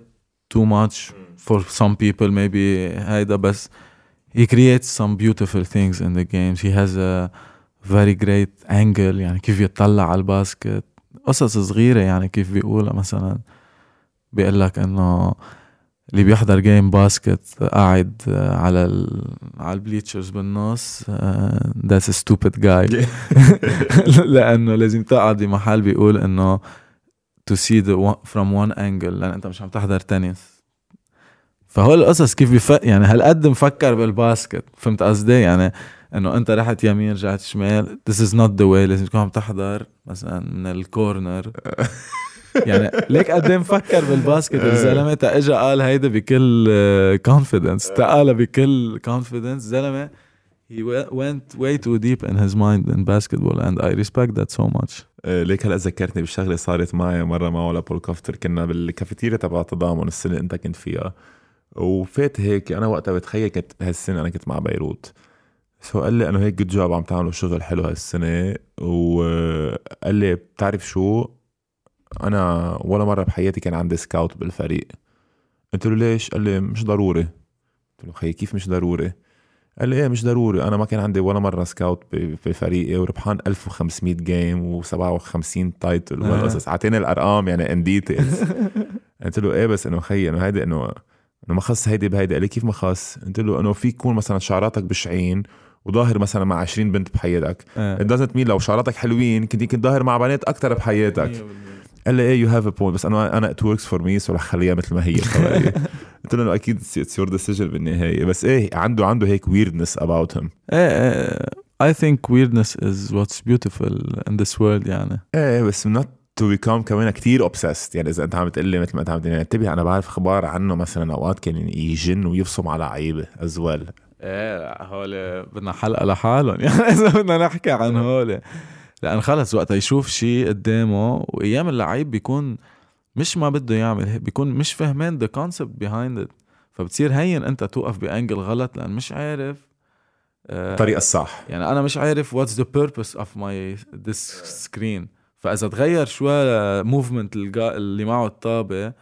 too much for some people maybe هيدا بس he creates some beautiful things in the games. He has a very great angle يعني كيف يطلع على ال basket. قصص صغيرة يعني كيف بيقولها مثلا بيقول لك إنه اللي بيحضر game basket قاعد على ال... على ال bleachers بالنص that's stupid guy لأنه لازم تقعد بمحل بيقول إنه see the one, from one angle لأن أنت مش عم تحضر تنس فهو القصص كيف بفق يعني هالقد مفكر بال basket فهمت قصدي؟ يعني إنه أنت رحت يمين رجعت شمال this is not the way لازم تكون عم تحضر مثلا من ال corner يعني ليك قد إيه مفكر بال basket؟ الزلمة تا اجى قال هيدا بكل confidence تا قالها بكل confidence زلمة he went way too deep in his mind in basketball and I respect that so much. ليك هلأ ذكرتني بشغله صارت معي مرة معه ل Paul Coughter كنا بالكافيتيريا تبع تضامن السنة اللي انت كنت فيها. وفات هيك أنا وقتها بتخيل كنت هالسنة أنا كنت مع بيروت. سو قال لي أنه هيك good job عم تعملوا شغل حلو هالسنة. وقال لي بتعرف شو؟ أنا ولا مرة بحياتي كان عندي scout بالفريق. قلت له ليش؟ قال لي مش ضروري. قلت له خيي كيف مش ضروري؟ قال لي إيه مش ضروري. أنا ما كان عندي ولا مرة scout بفريقي وربحان 1500 game و57 title آه. والقصص أعطيني الأرقام يعني in details قلت له إيه بس إنه خيي إنه هيدي إنه إنه ما خص هيدي بهيدي. قال لي كيف ما خص؟ قلت له إنه في يكون مثلا شعراتك بشعين وظاهر مثلا مع 20 بنت بحياتك. it doesn't mean لو شعراتك حلوين كنت يمكن ظاهر مع بنات أكثر بحياتك. قال لي إيه you have a point بس أنا أنا it works for me so رح خليها مثل ما هي. قلت له أكيد it's your decision بالنهاية. بس إيه عنده عنده هيك weirdness about him إيه إيه I think weirdness is what's beautiful in this world يعني. إيه بس not to become كمان كتير obsessed. يعني إذا أنت عم تقول لي مثل ما أنت عم تقول انتبه أنا بعرف أخبار عنه مثلا أوقات كان يجن ويبصم على لعيبه as well إيه لا هول بدنا حلقة لحالهم. يعني إذا بدنا نحكي عن هول. لأن خلص وقتها يشوف شيء قدامه وأيام اللعيب بيكون مش ما بده يعمل بيكون مش فهمان the concept behind it. فبتصير هين أنت توقف بأنجل غلط لأن مش عارف آه، الطريقة الصح. يعني أنا مش عارف what's the purpose of my this screen. فإذا تغير شوي موفمنت اللي معه الطابة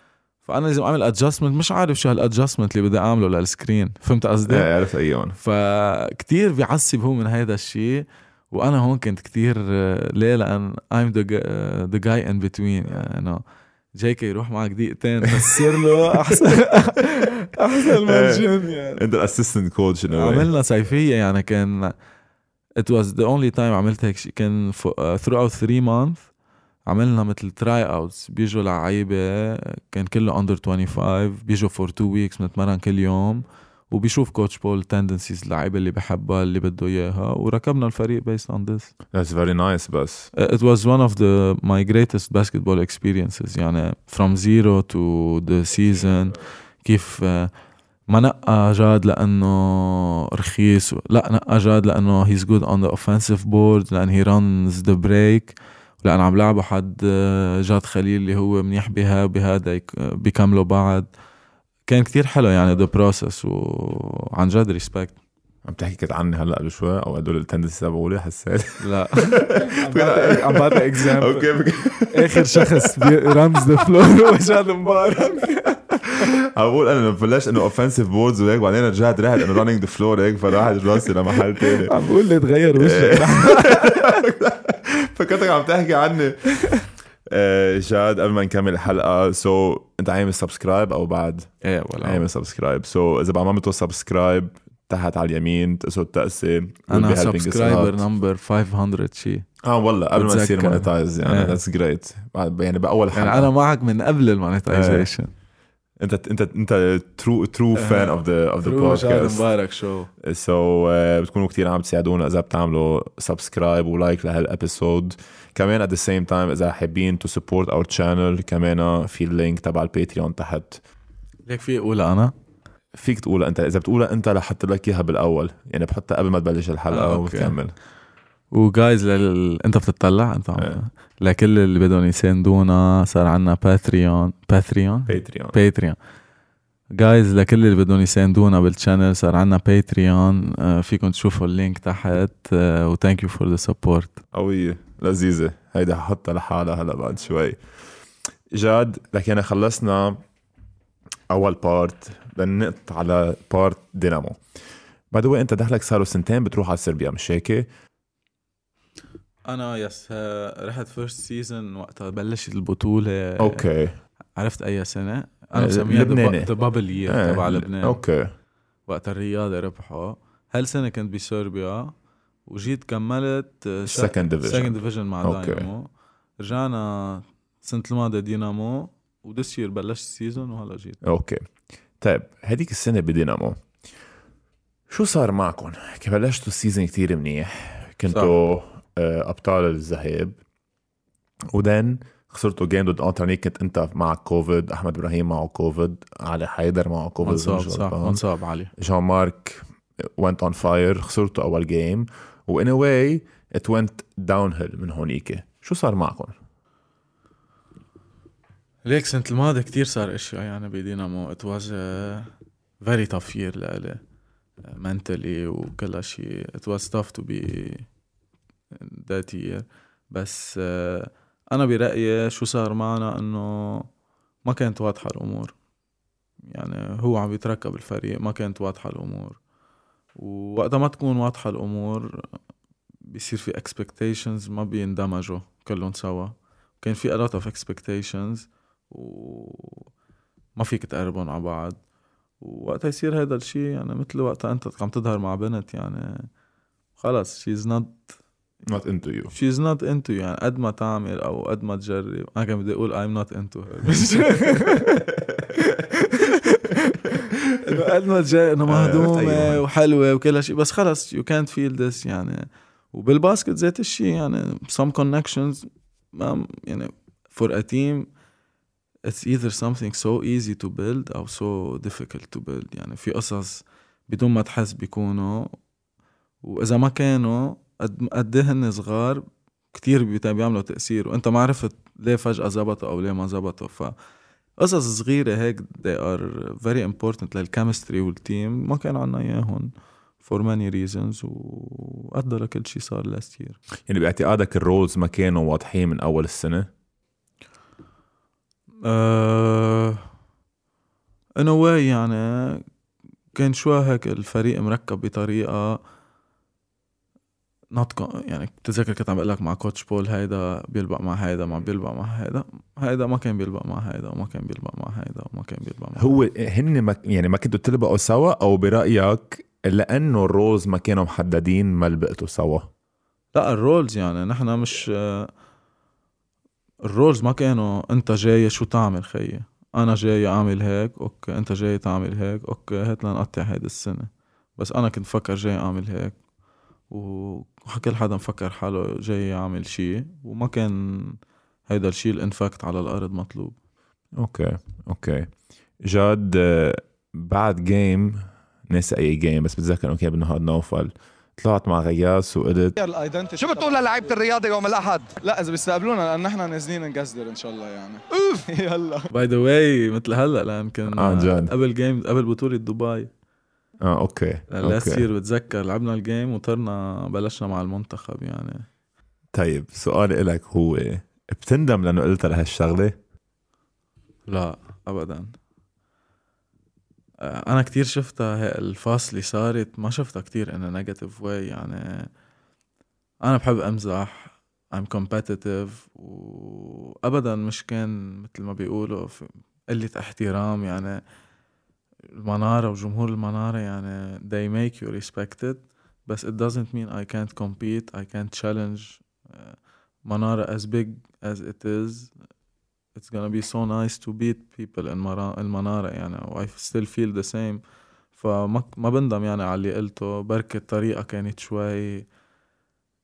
فأنا لازم أعمل ادجستمنت مش عارف شو هالادجستمنت اللي بدي أعمله للسكرين فهمت قصدي؟ إيه عرفت ايون فكتير بيعصب هو من هيدا الشيء وأنا هون كنت كتير آه، ليه؟ لأن gu- آه، the guy in between يعني إنه جايكي يروح معك دقيقتين يصير له أحسن أحسن من إيه. يعني. انت الاسيستنت كوتش عملنا صيفية يعني كان it was the only time عملت هيك شيء كان uh, throughout three months عملنا مثل tryouts بيجوا لعيبة كان كله under 25 بيجوا for two weeks بنتمرن كل يوم. وبيشوف coach Paul tendencies اللعيبة اللي بحبها اللي بده إياها وركبنا الفريق based on this. That's very nice بس it was one of the my greatest basketball experiences يعني from zero to the season كيف آه، ما نقى جاد لأنه رخيص لا نقى جاد لأنه he's good on the offensive board لأن he runs the break لأن عم لعبه حد آه، جاد خليل اللي هو منيح بها بهذا يك- بيكملوا بعض كان كتير حلو يعني the process وعن جد respect. عم تحكي كنت عني هلأ قبل شوي أو هدول ال tendency تبعولي حسيت. لا. عم بعطي example okay آخر شخص runs the floor وجاد مبارك؟ عم بقول أنا بلشت إنه offensive boards وهيك بعدين رجعت رحت إنه running the floor هيك فراحت راسي لمحل تاني. عم بقول لي تغير وشك. فكنتك عم تحكي عني. جاد قبل ما نكمل الحلقة so انت عامل subscribe أو بعد؟ إيه ولا عامل subscribe so إذا ما عملتوا subscribe تحت على اليمين تقصوا التقسي أنا subscriber number 500 شي آه والله قبل ما تصير. monetize يعني إيه. that's great يعني بأول حلقة. يعني أنا معك من قبل ال monetization انت انت أنت true true fan of the of the podcast مبارك شو. so بتكونوا كتير عم تساعدونا. إذا بتعملوا subscribe و like لهال episode كمان at the same time إذا حابين to support our channel كمان في ال link تبع ال Patreon تحت. ليك في اقولها أنا فيك تقولها أنت إذا بتقولها أنت رح أحط لك إياها بالأول. يعني بحطها قبل ما تبلش الحلقة آه، okay. وتكمل و guys لل... أنت بتطلع؟ أنت عم... إيه. لكل اللي بدهم يساندونا صار عنا Patreon Patreon Patreon Patreon guys لكل اللي بدهم يساندونا بال channel صار عنا Patreon آه، فيكم تشوفوا ال link تحت. و thank you for the support قوية لذيذة. هيدا ححطها لحالها هلا بعد شوي. جاد لكن خلصنا أول part بننقط على part دينامو. by the أنت دخلك صاروا سنتين بتروح على صربيا مش هيك؟ أنا yes رحت first season وقتها بلشت البطولة. okay. عرفت أي سنة؟ آه، أنا مسميها لبناني. the bubble year تبع لبنان. okay. وقت الرياضة ربحوا. هالسنه كنت بصربيا وجيت كملت second division second division مع okay. داينامو رجعنا السنة الماضيه دينامو و this year بلشت ال season وهلا جيت. أوكي. طيب هذيك السنة بدينامو شو صار معكم؟ بلشتوا ال season كتير منيح؟ كنتوا آه، أبطال الذهاب. And then خسرتوا game ضد انتوني كنت أنت معك كوفيد أحمد إبراهيم معه كوفيد علي حيدر معه كوفيد منصاب صح. منصاب علي. جان مارك went on fire خسرتوا أول game one way it went downhill من هونيك. شو صار معكم؟ ليك سنة الماضي كتير صار اشياء يعني بدينامو. it was very tough year لإلي mentally وكل شيء was tough to be in that year. بس آه، أنا برأيي شو صار معنا إنه ما كانت واضحة الأمور. يعني هو عم يتركب الفريق ما كانت واضحة الأمور. ووقتها ما تكون واضحة الأمور بيصير في expectations ما بيندمجوا كلهم سوا. كان في a lot of expectations وما فيك تقربهم على بعض. ووقتها يصير هذا الشيء يعني مثل وقتها انت عم تظهر مع بنت يعني خلص she's not not into you. she's not into you. يعني قد ما تعمل أو قد ما تجرب. أنا كان بدي أقول I'm not into her. إنه قد ما تجرب إنه مهضومة وحلوة وكل شيء بس خلص you can't feel this يعني. وبالباسكت ذات الشيء يعني some connections ما يعني for a team it's either something so easy to build أو so difficult to build. يعني في قصص بدون ما تحس بيكونوا. وإذا ما كانوا قد قد هن صغار كتير بيعملوا تأثير. وأنت ما عرفت ليه فجأة زبطوا أو ليه ما زبطوا. ف قصص صغيرة هيك they are very important لل chemistry وال team ما كان عنا إياهم for many reasons وأدى لكل شيء صار last year يعني باعتقادك ال rules ما كانوا واضحين من أول السنة؟ in a way يعني كان شوي هيك الفريق مركب بطريقة not يعني بتذكر كنت عم بقول لك مع coach بول هيدا بيلبق مع هيدا ما بيلبق مع هيدا. هيدا ما كان بيلبق مع هيدا وما كان بيلبق مع هيدا وما كان بيلبق مع هو هن ما يعني ما كنتوا تلبقوا سوا أو برأيك لأنه ال rules ما كانوا محددين ما لبقتوا سوا؟ لا ال rules يعني نحن مش ال rules ما كانوا أنت جاي شو تعمل خيي أنا جاي أعمل هيك okay أنت جاي تعمل هيك okay هات لنقطع هيدي السنة. بس أنا كنت فكر جاي أعمل هيك. وكل حدا مفكر حاله جاي يعمل شيء وما كان هيدا الشيء ال in fact على الأرض مطلوب. okay okay. جاد آه، بعد game ناسي أي game بس بتذكر okay بالنهار نوفل طلعت مع غياس وقلت شو بتقول للعيبة الرياضة يوم الأحد؟ لا إذا بيستقبلونا لأن نحن نازلين نقصدر إن شاء الله يعني. أوف! يلا. by the way مثل هلأ لأن كان جد قبل game قبل بطولة دبي. آه okay last year بتذكر لعبنا ال game وطرنا بلشنا مع المنتخب يعني. طيب سؤالي لك هو بتندم لأنه قلت لهالشغلة؟ لا ابدا. آه، أنا كتير شفتها الفاصل اللي صارت ما شفتها كتير انها negative way يعني. أنا بحب أمزح I'm competitive وابدا مش كان مثل ما بيقولوا قلة احترام يعني. المنارة وجمهور المنارة يعني they make you respected بس it doesn't mean I can't compete I can't challenge uh, منارة as big as it is it's gonna be so nice to beat people in المنارة يعني و I still feel the same فما ما بندم يعني على اللي قلته بركي الطريقة كانت شوي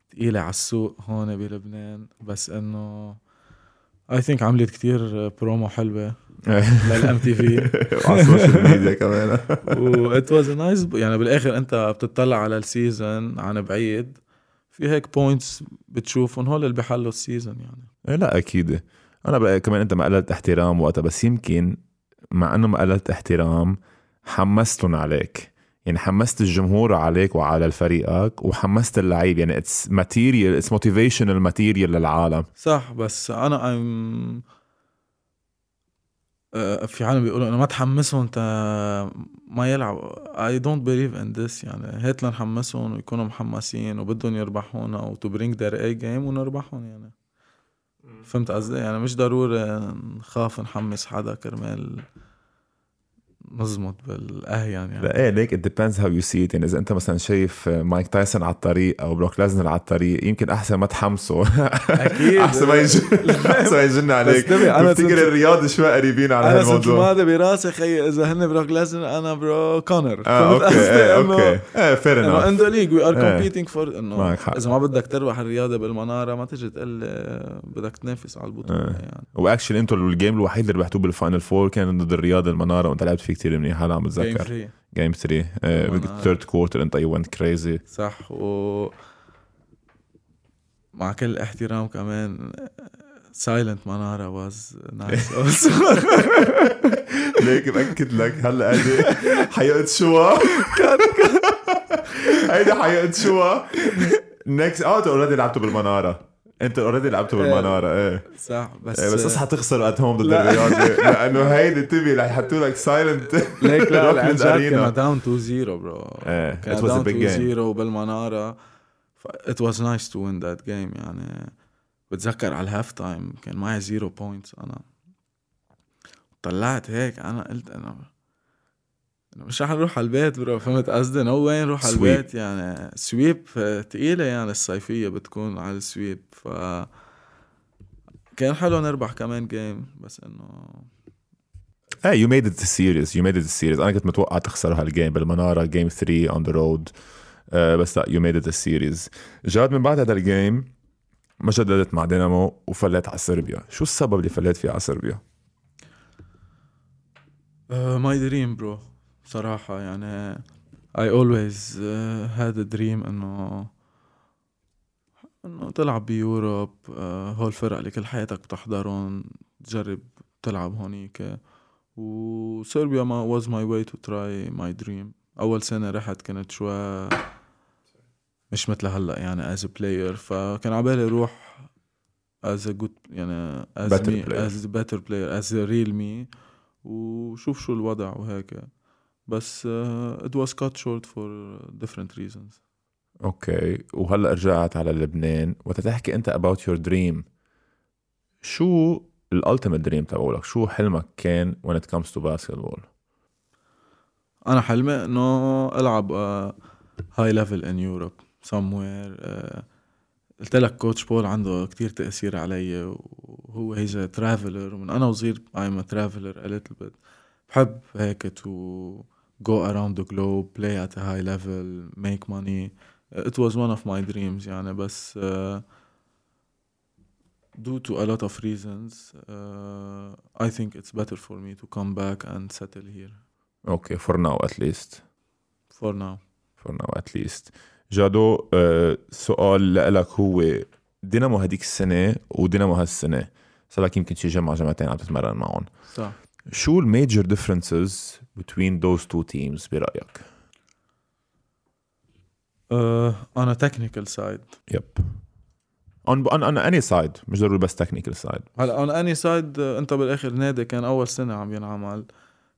تقيلة على السوق هون بلبنان بس انه I think عملت كتير برومو حلوة لل MTV وعلى ال social media كمان. و it was nice يعني بالآخر أنت بتطلع على ال season عن بعيد في هيك points بتشوفهم هول اللي بحلوا ال season يعني. إيه، لا أكيد. أنا بقى كمان أنت ما قللت احترام وقتها بس يمكن مع إنه ما قللت احترام حمستهم عليك. يعني حمست الجمهور عليك وعلى فريقك وحمست اللعيب. يعني it's material it's motivational material للعالم. صح بس أنا ام آه، في عالم بيقولوا إنه ما تحمسهم انت ما يلعبوا I don't believe in this يعني هات لنحمسهم ويكونوا محمسين وبدهم يربحونا و to bring their A game ونربحهم يعني. فهمت قصدي؟ يعني مش ضروري نخاف نحمس حدا كرمال نزمط بالأهين يعني. لا إيه ليك ات depends how you see يعني إذا أنت مثلا شايف مايك تايسون على الطريق أو بروك ليزنر على الطريق يمكن أحسن ما تحمسه. أكيد. أحسن ما يجن أحسن ما يجن عليك. أنا بفتكر الرياض شوي قريبين على أنا صرت ماضي براسي خي إذا هن بروك ليزنر أنا bro كونر. آه okay إيه okay. إيه fair إنه in the league we are competing for إنه إذا ما بدك تربح الرياضة بالمنارة ما تجي تقول بدك تنافس على البطولة يعني. و actually أنتم ال game الوحيد اللي ربحتوه بال final four كان ضد الرياض المنارة وأنت لعبت فيه كثير منيح هلا عم بتذكر. game 3 بال third quarter انت you went crazy صح و مع كل الاحترام كمان silent منارة was nice also ليك بأكد لك هلا هيدي حقيقة شو ا هيدي حقيقة شوا نكست آه اوريدي لعبتوا بالمنارة. انت اوريدي لعبتوا بالمنارة إيه. صح بس إيه، بس اصحى تخسر ات هوم ضد لا. الرياض لأنه هيدي انتبه رح يحطوا لك سايلنت ليك لا Rockland جد. كنا داون 2 0 برو إيه كنا داون big 2 game. 0 بالمنارة. ات واز نايس تو وين ذات جيم يعني. بتذكر على الهاف تايم كان معي زيرو بوينتس أنا طلعت هيك أنا قلت أنا مش رح نروح على البيت برو فهمت قصدي؟ نو وين نروح على. البيت يعني سويب تقيلة يعني الصيفية بتكون على ال sweep ف كان حلو نربح كمان game بس إنه إيه you made it series you made it series أنا كنت متوقع تخسر هال game بالمنارة game 3 on the road بس لا you made it series جاد من بعد هذا ال game ما جددت مع دينامو وفلت على صربيا شو السبب اللي فلت فيه على صربيا my dream bro صراحة يعني I always uh, had a dream إنه إنه تلعب بيوروب uh, هول الفرق اللي كل حياتك بتحضرهم تجرب تلعب هونيك. وصربيا ما was my way to try my dream. أول سنة رحت كنت شوي مش مثل هلأ يعني as a player. فكان عبالي أروح as a good يعني as Better me player. as a better player as a real me. وشوف شو الوضع وهيك. بس it was cut short for different reasons. okay وهلا رجعت على لبنان. وتتحكي انت about your dream شو ال ultimate dream تبعولك؟ شو حلمك كان when it comes to basketball أنا حلمي إنه ألعب high level in Europe somewhere uh, قلت لك coach بول عنده كتير تأثير علي وهو he's traveler ومن أنا وصغير I'm a traveler a little bit. بحب هيك to go around the globe play at a high level make money it was one of my dreams يعني بس uh, due to a lot of reasons uh, I think it's better for me to come back and settle here اوكي for now at least for now for now at least جادو آه سؤال لك هو دينامو هديك السنة ودينامو هالسنة صار لك يمكن شي جمعة جمعتين عم تتمرن معهم صح شو ال major differences between those two teams on a technical side. yep on, on, on any side. مش ضروري بس technical side. هلا on any side uh, انت بالآخر نادي كان أول سنة عم ينعمل.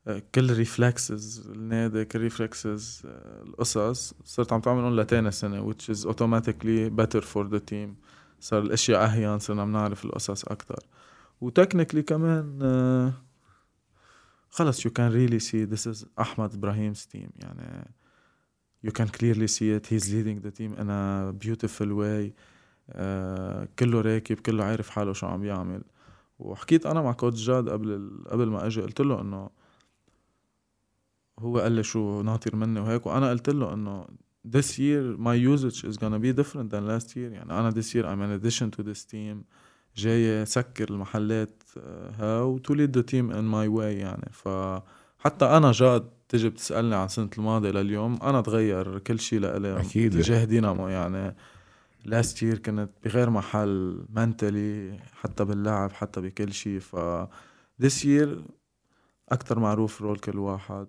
Uh, كل reflexes النادي كل reflexes uh, القصص صرت عم تعملهم لتاني سنة which is automatically better for the team. صار الأشياء أهين صرنا عم نعرف القصص أكثر وتكنيكلي كمان uh, خلص you can really see this is احمد ابراهيم's team يعني you can clearly see it he's leading the team in a beautiful way آه كله راكب كله عارف حاله شو عم يعمل وحكيت أنا مع كوتش جاد قبل. قبل ما أجي قلت له انه هو قال لي شو ناطر مني وهيك وأنا قلت له انه this year my usage is gonna be different than last year يعني أنا this year I'm in addition to this team جاي سكر المحلات آه، how to lead the team in my way يعني. فحتى أنا جاد تجي بتسألني عن سنة الماضي لليوم أنا تغير كل شيء لإلي أكيد. تجاه دينامو يعني last year كنت بغير محل mentally حتى باللعب حتى بكل شيء ف this year أكتر معروف role كل واحد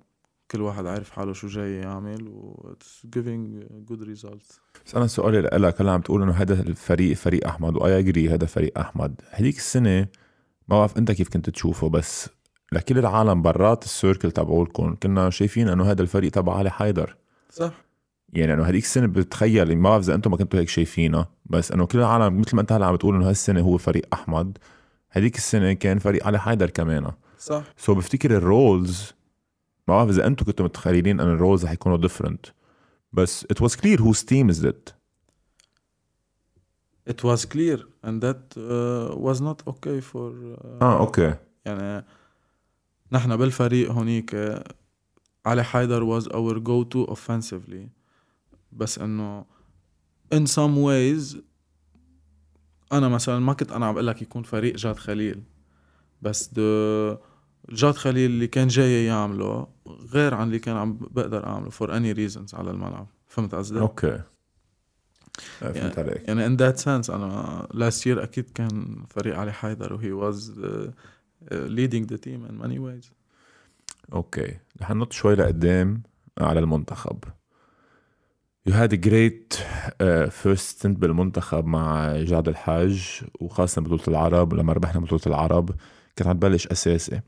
كل واحد عارف حاله شو جاي يعمل و giving good results. بس أنا سؤالي لك هلا عم تقول إنه هذا الفريق فريق أحمد واي اجري هذا فريق أحمد. هذيك السنة ما بعرف انت كيف كنت تشوفه بس لكل العالم برات السيركل تبعولكم كنا شايفين إنه هذا الفريق تبع علي حيدر. صح. يعني إنه هذيك السنة بتخيل ما بعرف إذا أنتم ما كنتوا هيك شايفينها بس إنه كل العالم مثل ما أنت هلأ عم بتقول إنه هالسنة هو فريق أحمد هذيك السنة كان فريق علي حيدر كمان. صح. so so بفتكر ال roles ما بعرف إذا أنتم كنتوا متخيلين إن ال roles رح يكونوا different بس it was clear whose team is it. It was clear and that uh, was not okay for uh, آه okay. يعني نحن بالفريق هونيك علي حيدر was our go to offensively. بس إنه in some ways أنا مثلا ما كنت أنا عم بقول لك يكون فريق جاد خليل. بس جاد خليل اللي كان جاي يعمله غير عن اللي كان عم بقدر أعمله for any reasons على الملعب. فهمت قصدي؟ okay. آه، فهمت عليك. يعني in that sense أنا last year أكيد كان فريق علي حيدر و he was leading the team in many ways. okay. رح ننط شوي لقدام على المنتخب. You had a great uh, first stint بالمنتخب مع جاد الحاج وخاصة بطولة العرب لما ربحنا بطولة العرب كنت عم تبلش أساسي.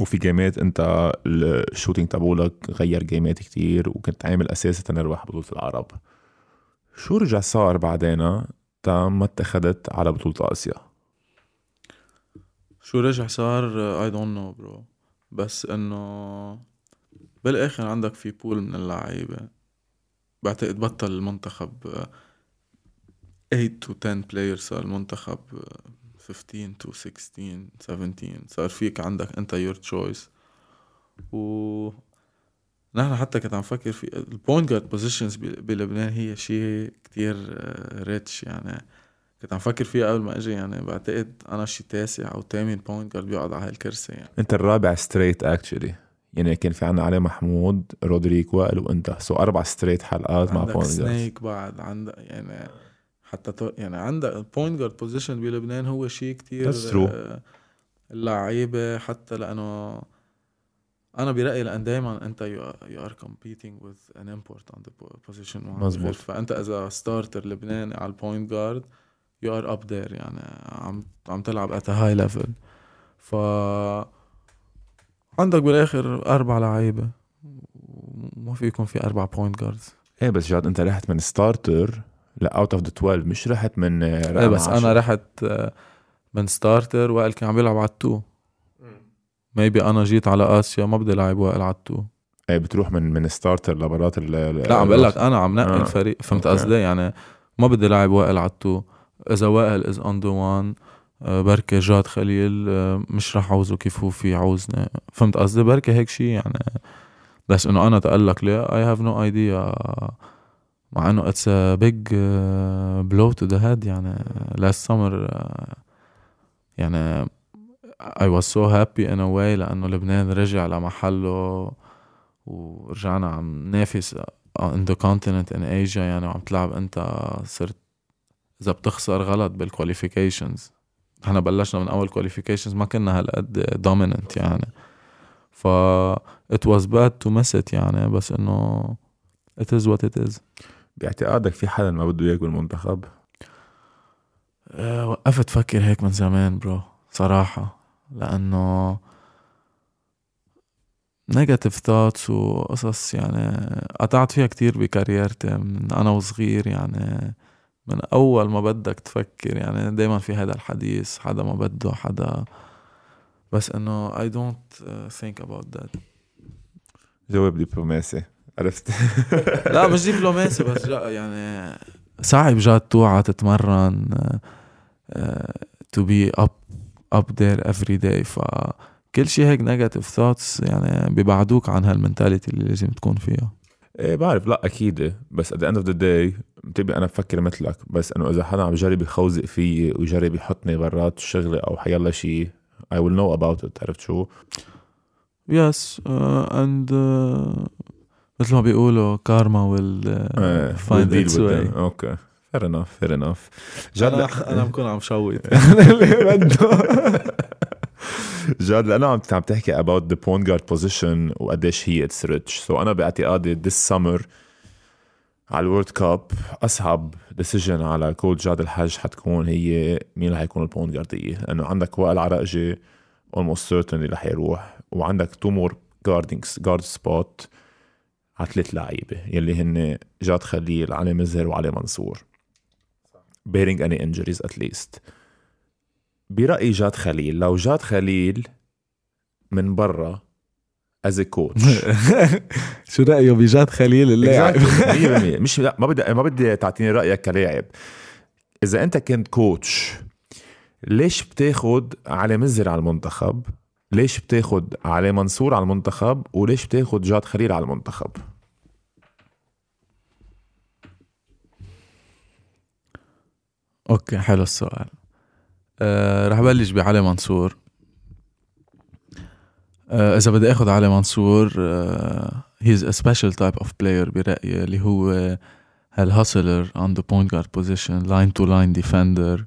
وفي game ات أنت ال shooting تبعولك غير game ات كتير وكنت عامل أساسي تنربح بطولة العرب. شو رجع صار بعدين تا ما اتخذت على بطولة آسيا؟ شو رجع صار؟ I don't know bro بس إنه بالآخر عندك في pool من اللعيبة. بعتقد بطل المنتخب 8 to 10 player صار المنتخب 15 to 16 17 صار فيك عندك أنت your choice و نحن حتى كنت عم فكر في ال point guard positions بلبنان هي شيء كتير rich يعني كنت عم فكر فيها قبل ما إجي. يعني بعتقد أنا شي تاسع أو ثامن point guard بيقعد على هالكرسي. يعني أنت الرابع ستريت اكشلي يعني كان في عنا علي محمود رودريك وائل وانت سو أربع ستريت حلقات مع بوينت سنيك بعد. عندك يعني حتى تو يعني عندك بوينت جارد بوزيشن بلبنان هو شيء كتير true. آه، اللعيبه حتى لأنه أنا برأيي لأن دائما أنت يو ار كومبيتينج وذ ان امبورت اون ذا بوزيشن مزبوط. فأنت اذا ستارتر لبناني على البوينت جارد you are up there يعني عم عم تلعب at high level ف عندك بالآخر أربع لعيبة. وما في يكون في أربع point guards إيه بس جاد أنت رحت من starter ل out of the 12 مش رحت من إيه بس أنا 10. رحت آه، من starter وائل كان عم يلعب على ال two maybe أنا جيت على آسيا ما بدي لعب وائل ال two إيه بتروح من من starter لبرات ال لا عم بقول لك أنا عم نقي آه. الفريق فهمت. قصدي؟ يعني ما بدي لاعب وائل ال two إذا وائل is on the one بركي جاد خليل آه، مش رح عوزه كيف هو في عوزني فهمت قصدي؟ بركي هيك شيء يعني. بس إنه أنا تقلك ليه؟ I have no idea مع إنه it's a big blow to the head يعني. last summer يعني I was so happy in a way لأنه لبنان رجع لمحله ورجعنا عم ننافس in the continent in Asia. يعني وعم تلعب أنت صرت إذا بتخسر غلط بال qualifications إحنا بلشنا من أول qualifications ما كنا هالقد dominant يعني. ف it was bad to miss it يعني بس إنه it is what it is. باعتقادك في حدا ما بده اياك بالمنتخب أه، وقفت فكر هيك من زمان bro صراحة. لأنه negative thoughts وقصص يعني قطعت فيها كتير ب career تي من أنا وصغير يعني من أول ما بدك تفكر يعني دايما في هذا الحديث حدا ما بده حدا بس إنه I don't uh, think about that. جواب دبلوماسي عرفت؟ لا مش دبلوماسي بس جا يعني صعب جاد توعى تتمرن to be up up there every day فكل شيء هيك negative thoughts يعني بيبعدوك عن هال mentality اللي لازم تكون فيها. إيه بعرف. لا أكيد. بس at the end of the day بتبقى أنا بفكر مثلك. بس إنه إذا حدا عم يجرب يخوزق فيي ويجرب يحطني برات الشغله أو حيلا شيء I will know about it. عرفت شو؟ yes and مثل ما بيقولوا karma will with way. them. okay fair enough fair enough. جد أنا بكون عم shoot جاد لأنه عم عم تحكي about the point guard position وقديش هي it's rich so أنا باعتقادي this summer على ال World Cup أصعب decision على coach جاد الحاج حتكون هي مين اللي حيكون ال point guard ية لأنه عندك وائل عرقجي almost certain اللي حيروح وعندك two more guardينجز guard spot على ثلاث لعيبة يلي هن جاد خليل علي مزهر وعلي منصور. Bearing any injuries at least. برأيي جاد خليل لو جاد خليل من برا as coach شو رأيه بجاد خليل اللاعب؟ 100% مش لا ما بدي ما بدي تعطيني رأيك كلاعب. إذا أنت كنت coach ليش بتاخد علي مزر على المنتخب؟ ليش بتاخد علي منصور على المنتخب؟ وليش بتاخد جاد خليل على المنتخب؟ okay حلو السؤال. أه رح بلش بعلي منصور. أه إذا بدي آخذ علي منصور he's a special type of player برأيي اللي هو هال hustler point guard position line to line defender.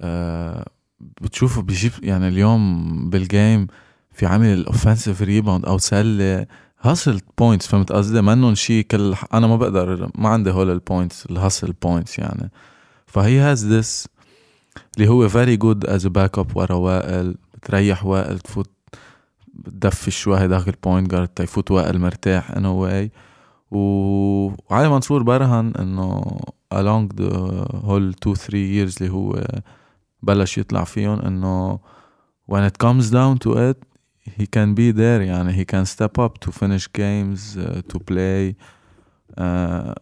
آه بتشوفه بيجيب يعني اليوم بال game في عامل ال offensive rebound أو سلة hustle points فهمت قصدي؟ منهم شيء كل أنا ما بقدر ما عندي هول ال points ال hustle points يعني. فهي has this اللي هو very good as backup ورا وائل بتريح وائل تفوت بتدفي شوي داخل point guard تيفوت وائل مرتاح anyway وعلي منصور برهن إنه along the whole 2 3 years اللي هو بلش يطلع فيهم إنه when it comes down to it he can be there يعني he can step up to finish games uh, to play uh,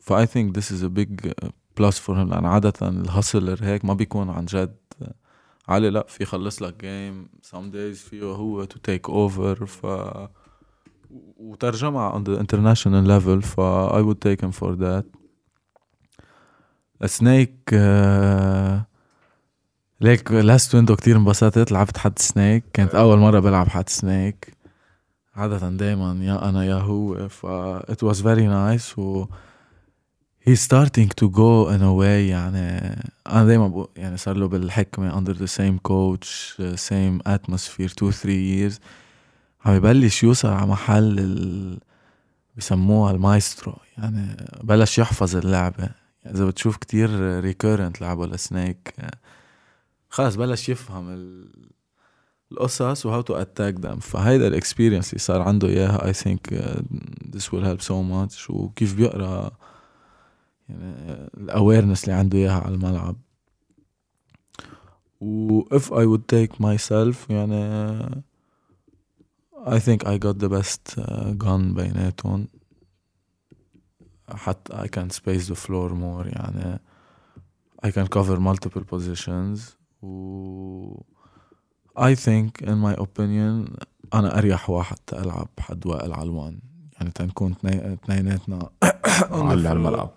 ف I think this is a big plus for him لأن عادة الهاسلر هيك ما بيكون عن جد. علي لا في يخلص لك جيم some days فيه هو to take over. ف وترجمها on the international level ف I would take him for that. سنيك uh, ليك لاست ويندو كتير انبسطت. لعبت حد سنيك كانت أول مرة بلعب حد سنيك عادة دايما يا أنا يا هو ف it was very nice. و starting to go in a way يعني أنا دايما بقول يعني صار له بالحكمة under the same coach same atmosphere two three years. عم يبلش يوصل على محل ال... بسموها المايسترو يعني بلش يحفظ اللعبة. يعني إذا بتشوف كتير recurrent لعبه لسنيك خلص بلش يفهم ال... القصص و how to attack them فهيدا ال experience اللي صار عنده إياها I think this will help so much وكيف بيقرأ يعني ال awareness اللي عنده إياها على الملعب. و if I would take myself يعني I think I got the best uh, gun بيناتهم حتى I can space the floor more يعني I can cover multiple positions. و I think in my opinion أنا أريح واحد تلعب حد وائل علوان يعني تنكون اثنيناتنا على الملعب.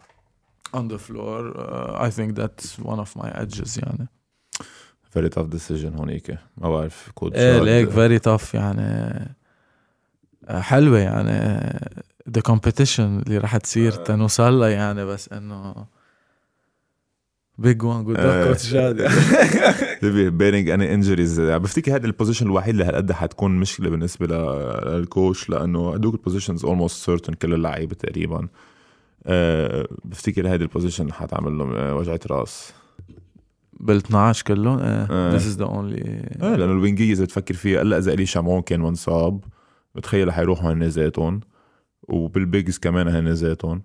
On the floor. Uh, I think that's one of my edges يعني. فيري توف ديسيجن هونيك. ما بعرف كود إيه ليك فيري tough يعني حلوة يعني the competition اللي رح تصير تنوصل لها يعني بس إنه بيج وان جود كوتش شادي تبي بيرنج اني انجريز بفتكر هذا البوزيشن الوحيد اللي هالقد حتكون مشكلة بالنسبة للكوش لأنه هدوك البوزيشنز اولموست سيرتن كل اللعيبة تقريبا. أه بفتكر هذا ال position حتعمل له وجعة راس. بال 12 كلهم؟ آه. إيه this is the only إيه لأنه ال wing ية اذا تفكر فيها الا إذا إلي شامون كان منصاب بتخيل حيروحوا هن ذاتهم وبال bigs كمان هن ذاتهم.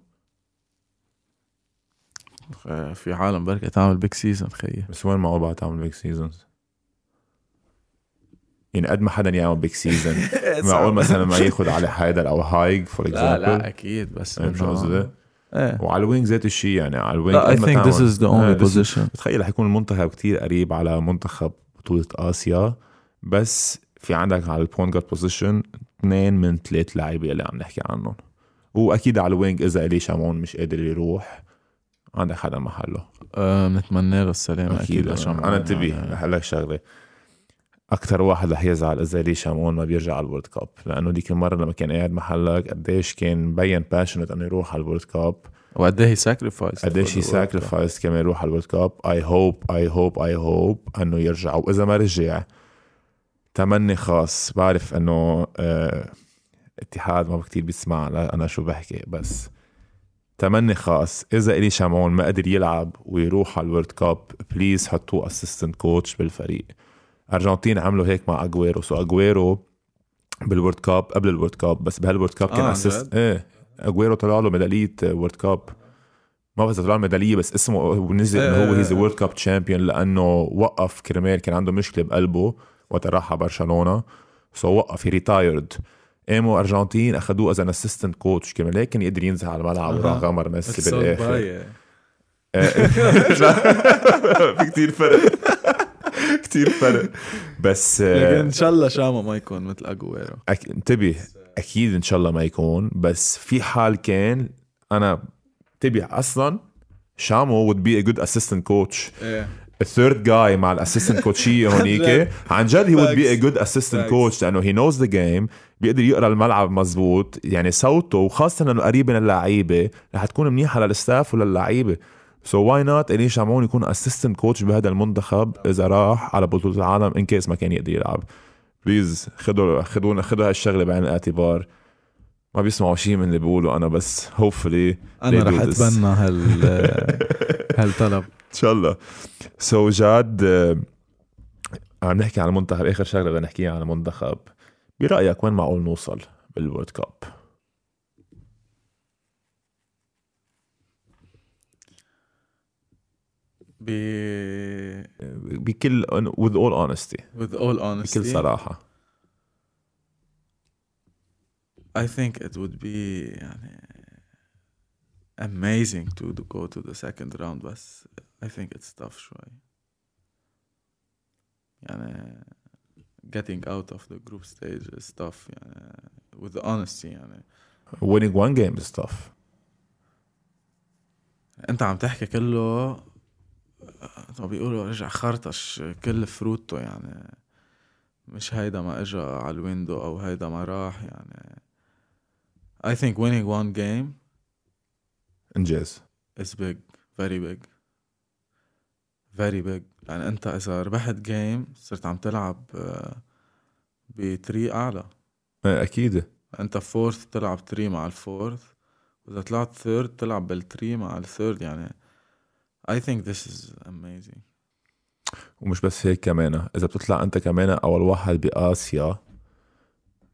في عالم بركة تعمل big season تخيل. بس وين معقول بعد تعمل big seasons يعني قد ما حدا يعمل big season معقول مثلا ما ياخذ علي حيدر أو هايج for لا لا example أكيد بس إنه- قصدي؟ إيه. وعلى ال wing ذات الشيء يعني على ال wing is the إيه، only this is- position. بتخيل حيكون المنتخب كتير قريب على منتخب بطولة آسيا بس في عندك على ال point guard position اثنين من ثلاث لاعبين اللي عم نحكي عنهم. وأكيد على ال wing إذا الي شامون مش قادر يروح عندك حدا محله. آه، بنتمنى له السلامة أكيد أنا أنتبه يعني. رح لك شغله أكثر واحد رح يزعل إذا الي شامون ما بيرجع على ال World Cup؟ لأنه ديك المرة لما كان قاعد محلك قديش كان مبين passionate إنه يروح على ال World Cup. وقد إيه هي sacrifice قديش هي sacrifice كمان يروح على ال World Cup. I hope I hope I hope إنه يرجع. وإذا ما رجع تمني خاص. بعرف إنه آه اتحاد ما كتير بيسمع أنا شو بحكي بس تمني خاص. إذا إلي شامون ما قدر يلعب ويروح على ال World Cup please حطوه assistant coach بالفريق. أرجنتين عملوا هيك مع أجويرو. سو أجويرو بال World Cup قبل ال World Cup بس بهال World Cup كان آه، assist؟ إيه. أجويرو طلع له ميدالية World Cup. ما بعرف إذا طلع له ميدالية بس اسمه نزل إنه هو إيه. he's World Cup champion لأنه وقف كرمال كان عنده مشكلة بقلبه وقت راح على برشلونة. so وقف retired قاموا أرجنتين اخذوه as an assistant coach كمان لكن يقدر ينزل على الملعب وراح غمر ميسي بالآخر. في كتير فرق. كتير فرق. بس لكن آه، ان شاء الله شامو ما يكون مثل أجويرو. انتبه أكيد إن شاء الله ما يكون. بس في حال كان أنا انتبه أصلا شامو would be a good assistant coach. إيه. ال third guy مع ال assistant coach يه هونيك. عن جد he would be a good assistant. coach لأنه he knows the game بيقدر يقرأ الملعب مزبوط. يعني صوته وخاصة إنه قريب من اللعيبة رح تكون منيحة لل staff وللعيبة. so why not إيلي شمعون يكون assistant coach بهذا المنتخب إذا راح على بطولة العالم in case ما كان يقدر يلعب. please خدوا خدوا خدوا هالشغلة بعين الاعتبار. ما بيسمعوا شيء من اللي بقوله أنا بس hopefully أنا رح أتبنى هال هالطلب. إن شاء الله. so so, جاد آه، عم نحكي عن المنتخب. آخر شغلة بدنا نحكيها عن المنتخب. برأيك وين معقول نوصل بال World Cup؟ ب بكل with all honesty with all honesty بكل صراحه I think it would be يعني amazing to to go to the second round بس I think it's tough شوي يعني getting out of the group stage is tough يعني with honesty يعني winning one game is tough انت عم تحكي كله ما بيقولوا رجع خرطش كل فروته يعني. مش هيدا ما اجى على الويندو أو هيدا ما راح يعني. I think winning one game انجاز is big very big very big. يعني انت اذا ربحت جيم صرت عم تلعب آه، بتري اعلى. إيه، أكيد. انت فورث تلعب تري مع الفورث وإذا طلعت third تلعب بال tree مع ال third يعني I think this is amazing. ومش بس هيك كمان. إذا بتطلع أنت كمان أول واحد بآسيا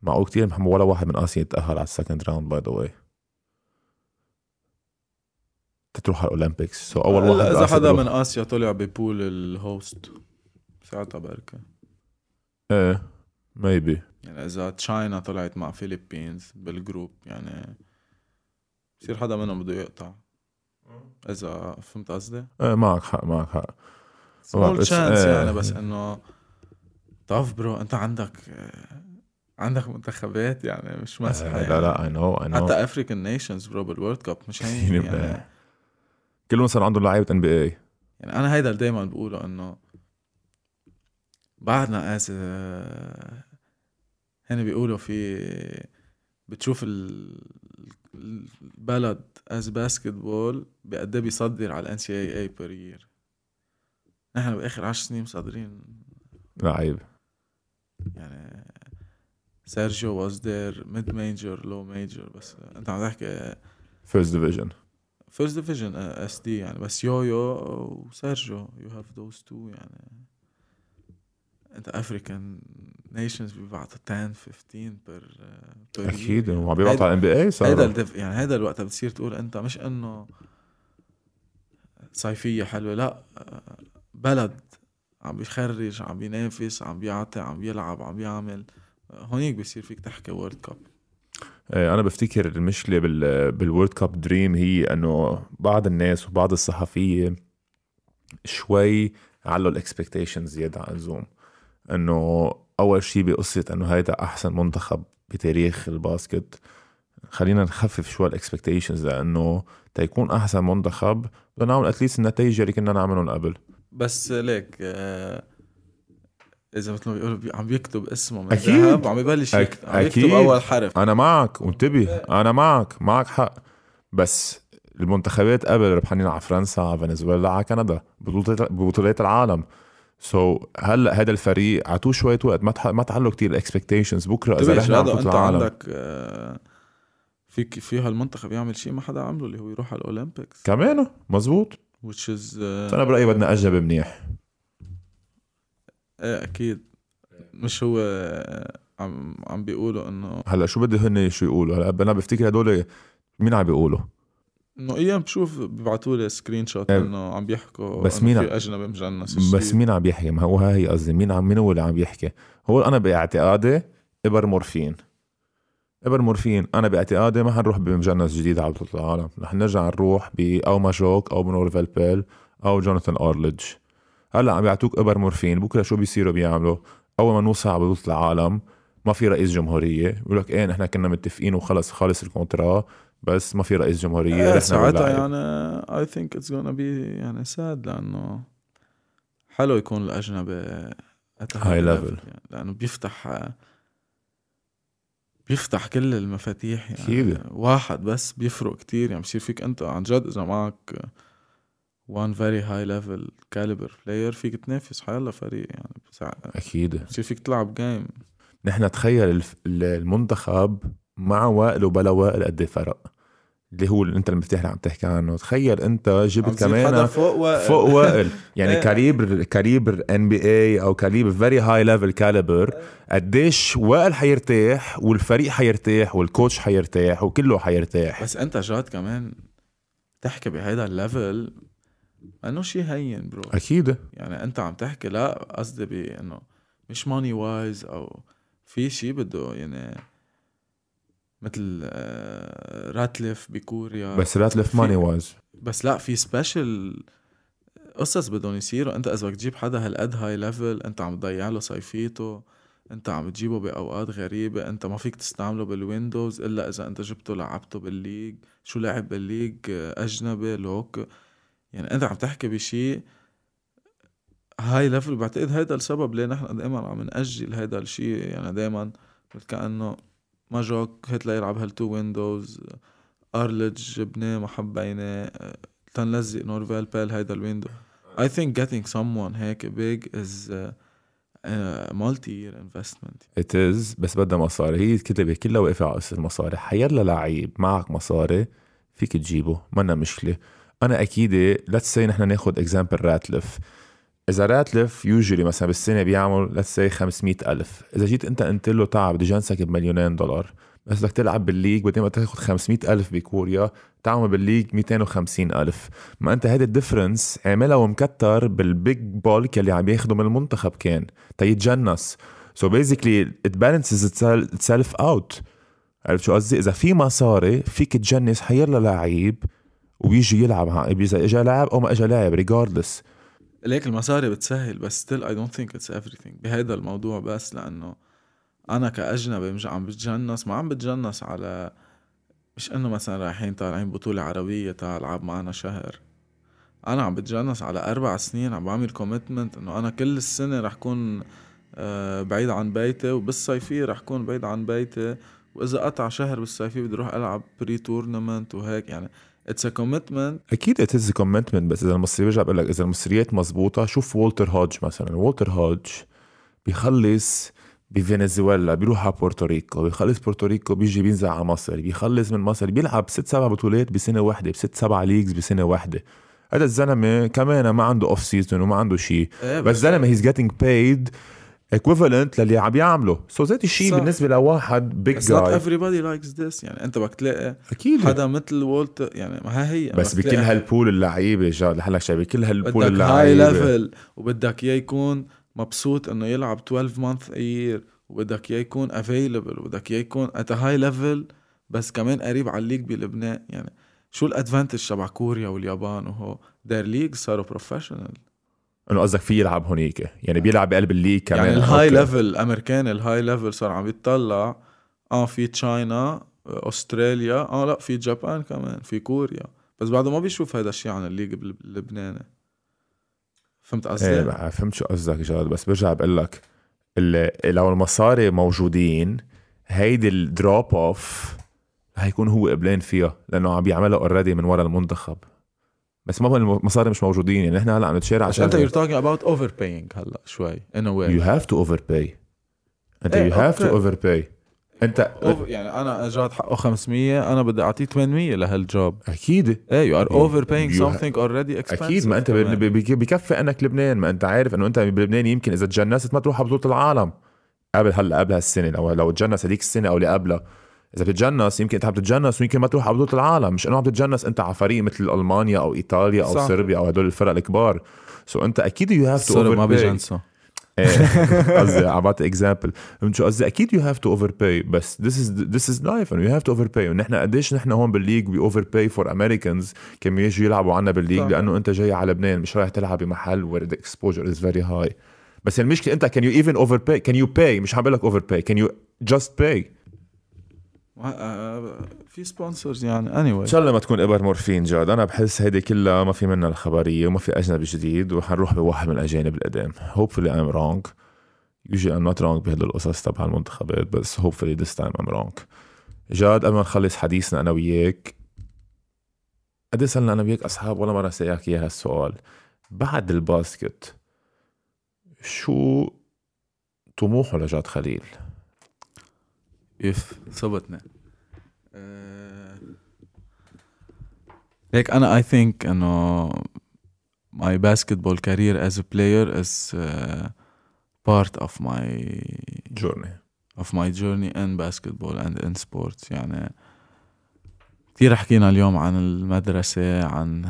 معقول كتير ولا واحد من آسيا يتأهل على ال second round by the way تروح على ال Olympics so أول واحد إذا حدا. من آسيا طلع ب pool ال host ساعتها بركة. إيه maybe يعني إذا China طلعت مع Philippines بال group يعني بصير حدا منهم بده يقطع. اذا فهمت قصدي؟ إيه معك حق معك حق small chance إيه. يعني بس انه tough bro انت عندك عندك منتخبات يعني مش مسحه يعني. لا لا اي نو اي نو حتى African nations bro بال World Cup مش هين يعني كلهم صار عندهم لعيبه NBA يعني أنا هيدا اللي دايما بقوله انه بعدنا از هن بيقولوا في بتشوف ال- البلد از باسكت بول بقد إيه بيصدر على الان سي اي اي بير يير نحن بآخر عشر سنين مصدرين. لعيب. يعني سيرجيو واز ذير ميد ميجر لو ميجر بس أنت عم تحكي فيرست ديفيجن فيرست ديفيجن اس دي يعني بس يويو وسيرجيو you have those two يعني. انت African nations بيبعتوا 10 15 per year أكيد وعم بيبعتوا على ال NBA هيدا صار الدف... يعني هيدا الوقت بتصير تقول أنت مش إنه صيفية حلوة لا بلد عم بيخرج عم بينافس عم بيعطي عم بيلعب عم بيعمل. هونيك بصير فيك تحكي World Cup إيه، أنا بفتكر المشكلة بال بال World Cup dream هي إنه بعض الناس وبعض الصحفية شوي علوا ال expectations زيادة عن اللزوم. إنه أول شيء بقصة إنه هيدا أحسن منتخب بتاريخ ال basket. خلينا نخفف شوي ال expectations لإنه تيكون أحسن منتخب بدنا نعمل at least النتائج اللي كنا نعملهم قبل. بس ليك آه، إذا مثل ما بيقولوا بي- عم بيكتب اسمه من أكيد. ذهب عم يبلش يكتب عم يكتب. أول حرف. أنا معك وانتبه أنا معك معك حق. بس المنتخبات قبل ربحانين على فرنسا على فنزويلا على كندا بطولات العالم. سو so, هلا هذا الفريق عطوه شوية وقت؟ ما. ما تعلوا كتير الاكسبكتيشنز بكرة إذا انتبه رحنا على أنت العالم. عندك آه، فيك في هالمنتخب يعمل شيء؟ ما حدا عمله اللي هو يروح على الأولمبيكس. كمان؟ مزبوط. Which is آه، أنا برأيي بدنا اجنب منيح. إيه أكيد. مش هو آه، عم عم بيقولوا إنه هلأ شو بدي هن شو يقولوا؟ هلأ أنا بفتكر هدول مين عم بيقولوا؟ إنه أيام بشوف بيبعتوا لي سكرين شوت إيه. إنه عم بيحكوا بس مين في أجنبي مجنس بس. مين عم يحكي ما هو هاي قصدي مين عم مين هو اللي عم يحكي هو أنا باعتقادي إبر مورفين. إبر مورفين. أنا باعتقادي ما حنروح بمجنس جديد على بطوله العالم رح نرجع نروح ب أو ماجوك أو بنورفيل بيل أو جوناثان أورليدج. هلأ عم يعطوك إبر مورفين. بكرة شو بيصيروا بيعملوا؟ أول ما نوصل على بطوله العالم ما في رئيس جمهورية. بيقول لك إيه نحن كنا متفقين وخلص خالص ال contrat. بس ما في رئيس جمهورية رحنا ساعتها. يعني I think it's gonna be يعني sad لأنه حلو يكون الأجنبي High level. يعني لأنه بيفتح بيفتح كل المفاتيح يعني أكيد. واحد بس بيفرق كتير يعني بصير فيك أنت عن جد إذا معك one very high level caliber player فيك تنافس حيلا فريق يعني بسع- أكيد بصير فيك تلعب game نحن تخيل المنتخب مع وائل وبلا وائل قد إيه فرق؟ اللي هو اللي أنت المفتاح اللي عم تحكي عنه تخيل أنت جبت كمان فوق وائل. فوق وائل. يعني إيه. caliber caliber NBA أو caliber very high level caliber قديش وائل حيرتاح والفريق حيرتاح وال coach حيرتاح وكله حيرتاح. بس أنت جاد كمان تحكي بهيدا ال level إنه شيء هين bro أكيد. يعني أنت عم تحكي لا قصدي بإنه مش money-wise أو في شيء بده يعني مثل آه، راتليف بكوريا بس راتليف money-wise. بس لا في special قصص بدهم يصيروا. انت اذا بدك تجيب حدا هالقد high level انت عم تضيع له صيفيته انت عم تجيبه بأوقات غريبة انت ما فيك تستعمله بال windows إلا إذا انت جبته لعبته بال league. شو لعب بال league؟ أجنبي look. يعني انت عم تحكي بشيء هاي level بعتقد هيدا السبب ليه نحن دائما عم نأجل هيدا الشيء يعني دائما كأنه ما جوك هات ليلعب هال two windows ارلج جبناه ما حبيناه تنلزق نورفيل بيل هيدا ال window. I think getting someone هيك is uh, a multi-year investment. ات از بس بدها مصاري. هي الكتبه كلها واقفه على قصة المصاري. حيلا لعيب معك مصاري فيك تجيبه منا مشكلة. أنا أكيد ليتس سي نحن ناخذ اكزامبل راتلف إذا راتلف يوجولي مثلا بالسنة بيعمل ليتس سي 500 ألف. إذا جيت أنت قلت له تعال بدي جنسك بمليونين دولار بس بدك تلعب بالليج بدل ما تاخذ 500 ألف بكوريا تعمل بالليج 250 ألف. ما أنت هيدا الديفرنس عاملها ومكتر بالبيج بولك اللي عم ياخده من المنتخب كان. تيتجنس سو بيزيكلي ات بالانسز اتسيلف اوت عرفت شو قصدي؟ إذا في مصاري فيك تجنس حيلا لعيب ويجي يلعب إذا اجى لاعب أو ما اجى لاعب regardless ليك المصاري بتسهل بس still I don't think it's everything. بهيدا الموضوع بس لأنه أنا كأجنبي مش عم بتجنس ما عم بتجنس على مش إنه مثلا رايحين طالعين بطولة عربية تعال ألعب معنا شهر. أنا عم بتجنس على أربع سنين عم بعمل commitment إنه أنا كل السنة رح كون آه، بعيد عن بيتي وبالصيفية رح كون بعيد عن بيتي. وإذا قطع شهر بالصيفية بدي أروح ألعب pre-tournament وهيك يعني it's a commitment أكيد it is commitment بس إذا المصاري برجع بقول لك إذا المصريات مزبوطه شوف والتر هودج مثلا. والتر هودج بيخلص بفنزويلا بيروح على بورتوريكو بيخلص بورتوريكو بيجي بينزل على مصر بيخلص من مصر بيلعب ست سبع بطولات بسنة واحدة بست سبع leagues بسنة واحدة. هذا الزلمة كمان ما عنده off-season وما عنده شيء. إيه بس زلمه he's getting paid equivalent للي عم يعمله so ذات الشيء. بالنسبة لواحد big guy everybody likes this. يعني أنت بدك تلاقي أكيد. حدا مثل وولتر يعني ما ها هي. بس بكل هالبول اللعيبة جاد لحلك شايف بكل هال pool بدك هاي اللعيبة. ليفل وبدك إياه يكون مبسوط إنه يلعب 12 month year وبدك إياه يكون available وبدك إياه يكون at high level بس كمان قريب على ال league بلبنان. يعني شو ال advantage تبع كوريا واليابان وهو؟ their league صاروا professional انه قصدك في يلعب هونيك. يعني بيلعب بقلب الليج كمان. يعني الهاي. ليفل الامريكان الهاي ليفل صار عم يتطلع. آه في China أستراليا. آه لا في Japan كمان في كوريا. بس بعده ما بيشوف هذا الشيء عن ال league اللبناني فهمت قصدي؟ إيه فهمت شو قصدك جاد. بس برجع بقول لك لو المصاري موجودين هيدي ال drop-off هيكون هو قبلان فيها لأنه عم بيعملها already من ورا المنتخب. بس ما المصاري مش موجودين. يعني نحن هلا عم نتشارع بس أنت you're talking about overpaying هلا شوي a way. يو هاف تو اوفر باي انت يو هاف تو. اوفر باي أنت يعني أنا جاد حقه 500 أنا بدي أعطيه 800 لهال job. أكيد. إيه are overpaying You ha- something already expensive أكيد. ما أنت بكفي أنك لبنان. ما أنت عارف إنه أنت بلبنان يمكن إذا تجنست ما تروح على بطولة العالم. قبل هلا قبل هالسنة لو لو تجنس هذيك السنة أو اللي قبلها. إذا بتتجنس يمكن إنت عم تتجنس ويمكن ما تروح على بطولة العالم. مش إنه عم تتجنس أنت على فريق مثل ألمانيا أو إيطاليا أو صح. صربيا أو هدول الفرق الكبار. so so أنت أكيد you have to ما overpay بيجنسوا قصدي عم بعطي example فهمت شو قصدي؟ أكيد you have to overpay بس this is this is life you have to overpay ونحن قديش نحن هون بال league we overpay for Americans كانوا يجوا يلعبوا عنا بال league صح. لأنه أنت جاي على لبنان مش رايح تلعب بمحل where the exposure is very high. بس المشكلة أنت كان you even overpay كان you pay مش عم بقول لك overpay كان you just pay في sponsors يعني. اني إن شاء الله ما تكون ابر مورفين جاد. أنا بحس هيدي كلها ما في منها الخبرية وما في أجنبي جديد وحنروح بواحد من الأجانب القدام hopefully I'm wrong. Usually I'm not wrong بهدول القصص تبع المنتخبات بس hopefully this time I'm wrong. جاد قبل ما نخلص حديثنا أنا وياك قد صرنا أنا وياك أصحاب؟ ولا مره سألك إياها السؤال. بعد الباسكت شو طموحه لجاد خليل؟ يف ثبتنا. آه. هيك أنا I think إنه my basketball career as a player is part of my journey of my journey in basketball and in sports يعني كثير حكينا اليوم عن المدرسة عن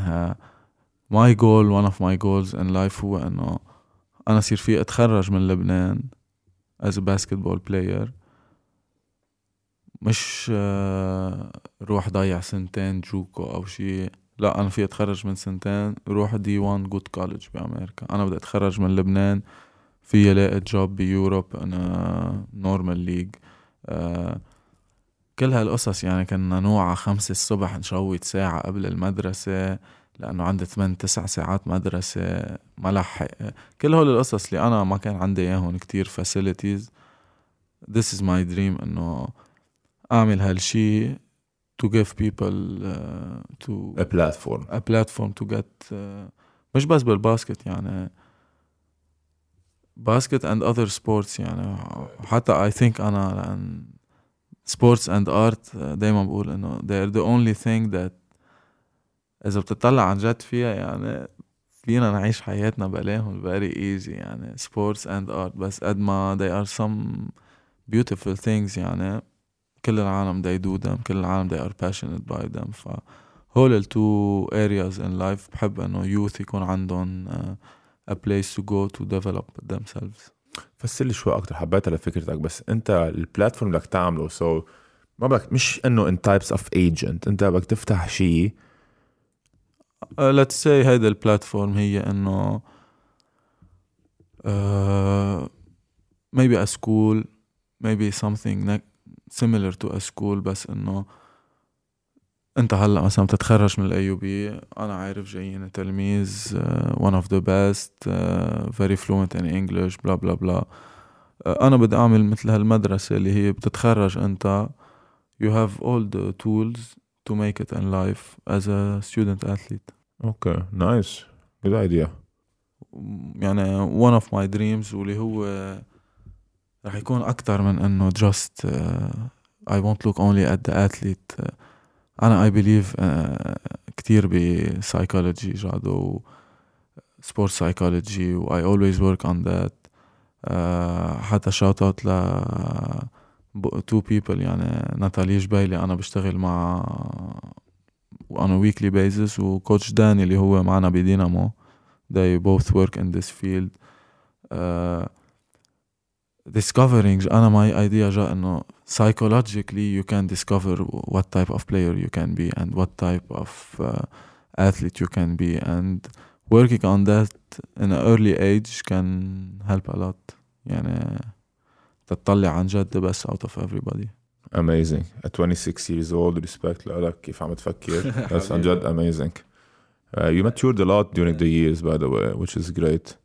my goal one of my goals in life هو إنه أنا صير في أتخرج من لبنان as a basketball player مش آه، روح ضيع سنتين JUCO أو شيء لا أنا في أتخرج من سنتين روح D1 good college بأمريكا. أنا بدي أتخرج من لبنان في لاقي job ب Europe أنا normal league كل هالقصص يعني كنا نوعى خمسة الصبح ن shoot ساعة قبل المدرسة لأنه عندي ثمان تسع ساعات مدرسة ما لحق. كل هول القصص اللي أنا ما كان عندي إياهم كتير facilities. This is my dream إنه أعمل هالشي to give people uh, to a platform a platform to get uh, مش بس بالباسكت يعني باسكت and other sports يعني حتى I think أنا لأن sports and art دايما بقول إنه they're the only thing that إذا بتطلع عن جد فيها يعني فينا نعيش حياتنا بلاهم very easy يعني sports and art بس قد ما they are some beautiful things يعني كل العالم they do them كل العالم they are passionate by them. ف هول ال two areas in life بحب إنه youth يكون عندهم uh, a place to go to develop themselves. فسر لي شوي أكثر حبيتها لفكرتك بس أنت البلاتفورم بدك تعمله سو so ما بدك مش إنه in types of agent أنت بدك تفتح شيء. uh, let's say هيدا ال platform هي إنه uh, maybe a school maybe something similar to a school بس إنه أنت هلأ مثلا بتتخرج من ال IB أنا عارف جايين تلميذ one of the best very fluent in English blah blah blah أنا بدي أعمل مثل هالمدرسة اللي هي بتتخرج أنت you have all the tools to make it in life as a student athlete okay nice good idea يعني one of my dreams واللي هو رح يكون أكتر من إنه just uh, I won't look only at the athlete uh, أنا I believe uh, كتير بسايكولوجي جادو سبورت سايكولوجي و I always work on that uh, حتى shout out ل two people يعني ناتالي جبيلي أنا بشتغل مع on a weekly basis وكوتش داني اللي هو معنا بدينامو they both work in this field uh, discovering أنا my idea جاء إنه psychologically you can discover what type of player you can be and what type of uh, athlete you can be and working on that in an early age can help a lot يعني تطلع عن جد the best out of everybody amazing at 26 years old respect لك كيف عم تفكر بس عن جد amazing uh, you matured a lot during the years by the way which is great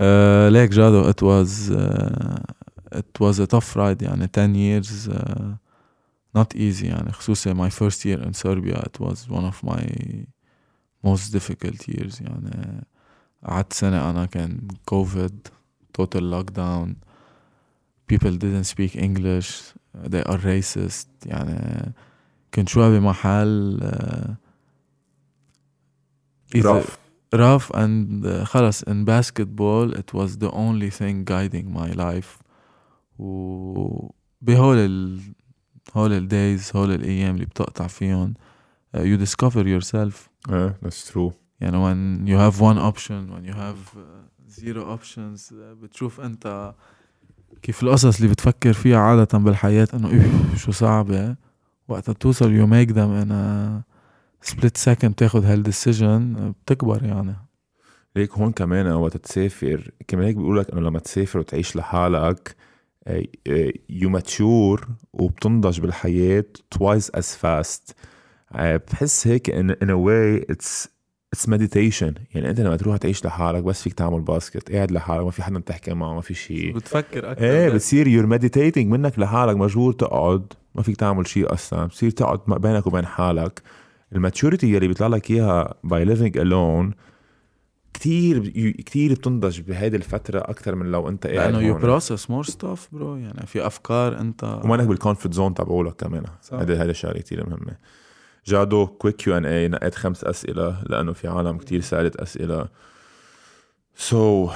uh, ليك جادو it was uh, it was a tough ride يعني 10 years uh, not easy يعني خصوصا my first year in Serbia it was one of my most difficult years يعني قعدت سنة أنا كان COVID total lockdown people didn't speak English they are racist يعني كنت شوي بمحل uh, rough rough and uh, خلص in basketball it was the only thing guiding my life وبهول ال هول ال days هول الأيام اللي بتقطع فيهم. Uh, you discover yourself. yeah that's true. يعني when you have one option when you have uh, zero options uh, بتشوف أنت كيف القصص اللي بتفكر فيها عادة بالحياة إنه إيه شو صعبة؟ وقت توصل you make them in a split second تاخد هال decision بتكبر يعني. ليك هون كمان وقت تسافر كمان هيك بيقول لك إنه لما تسافر وتعيش لحالك you mature وبتنضج بالحياة twice as fast بحس هيك in in a way it's it's meditation يعني أنت لما تروح تعيش لحالك بس فيك تعمل basket قاعد لحالك ما في حدا تحكي معه ما في شيء بتفكر أكثر إيه بتصير you're meditating منك لحالك مجبور تقعد ما فيك تعمل شيء أصلا بتصير تقعد بينك وبين حالك. ال maturity يلي بيطلع لك إياها by living alone كثير كثير بتنضج بهيدي الفترة أكثر من لو أنت قاعد لأنه you. process more stuff bro يعني في أفكار أنت ومانك بال comfort zone تبعولك كمان صح. هذا هذا شغلة كثير مهمة جادو quick Q and A نقيت خمس أسئلة لأنه في عالم كثير سألت أسئلة So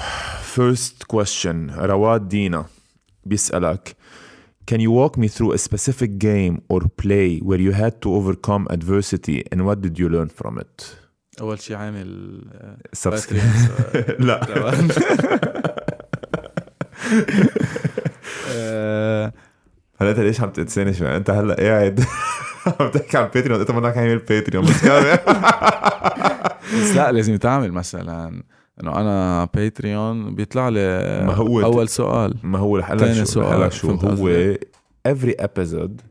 first question رواد دينا بيسألك Can you walk me through a specific game or play where you had to overcome adversity and what did you learn from it? أول شيء عامل آه،. لا. تمام. آه، هلا انت ليش عم تنساني شوي؟ أنت هلأ قاعد عم تحكي عن باتريون انت منك عامل باتريون بس لا لازم تعمل مثلا إنه أنا باتريون بيطلع لي ما هو أول سؤال ما هو رح شو سؤال، شو؟ هو every episode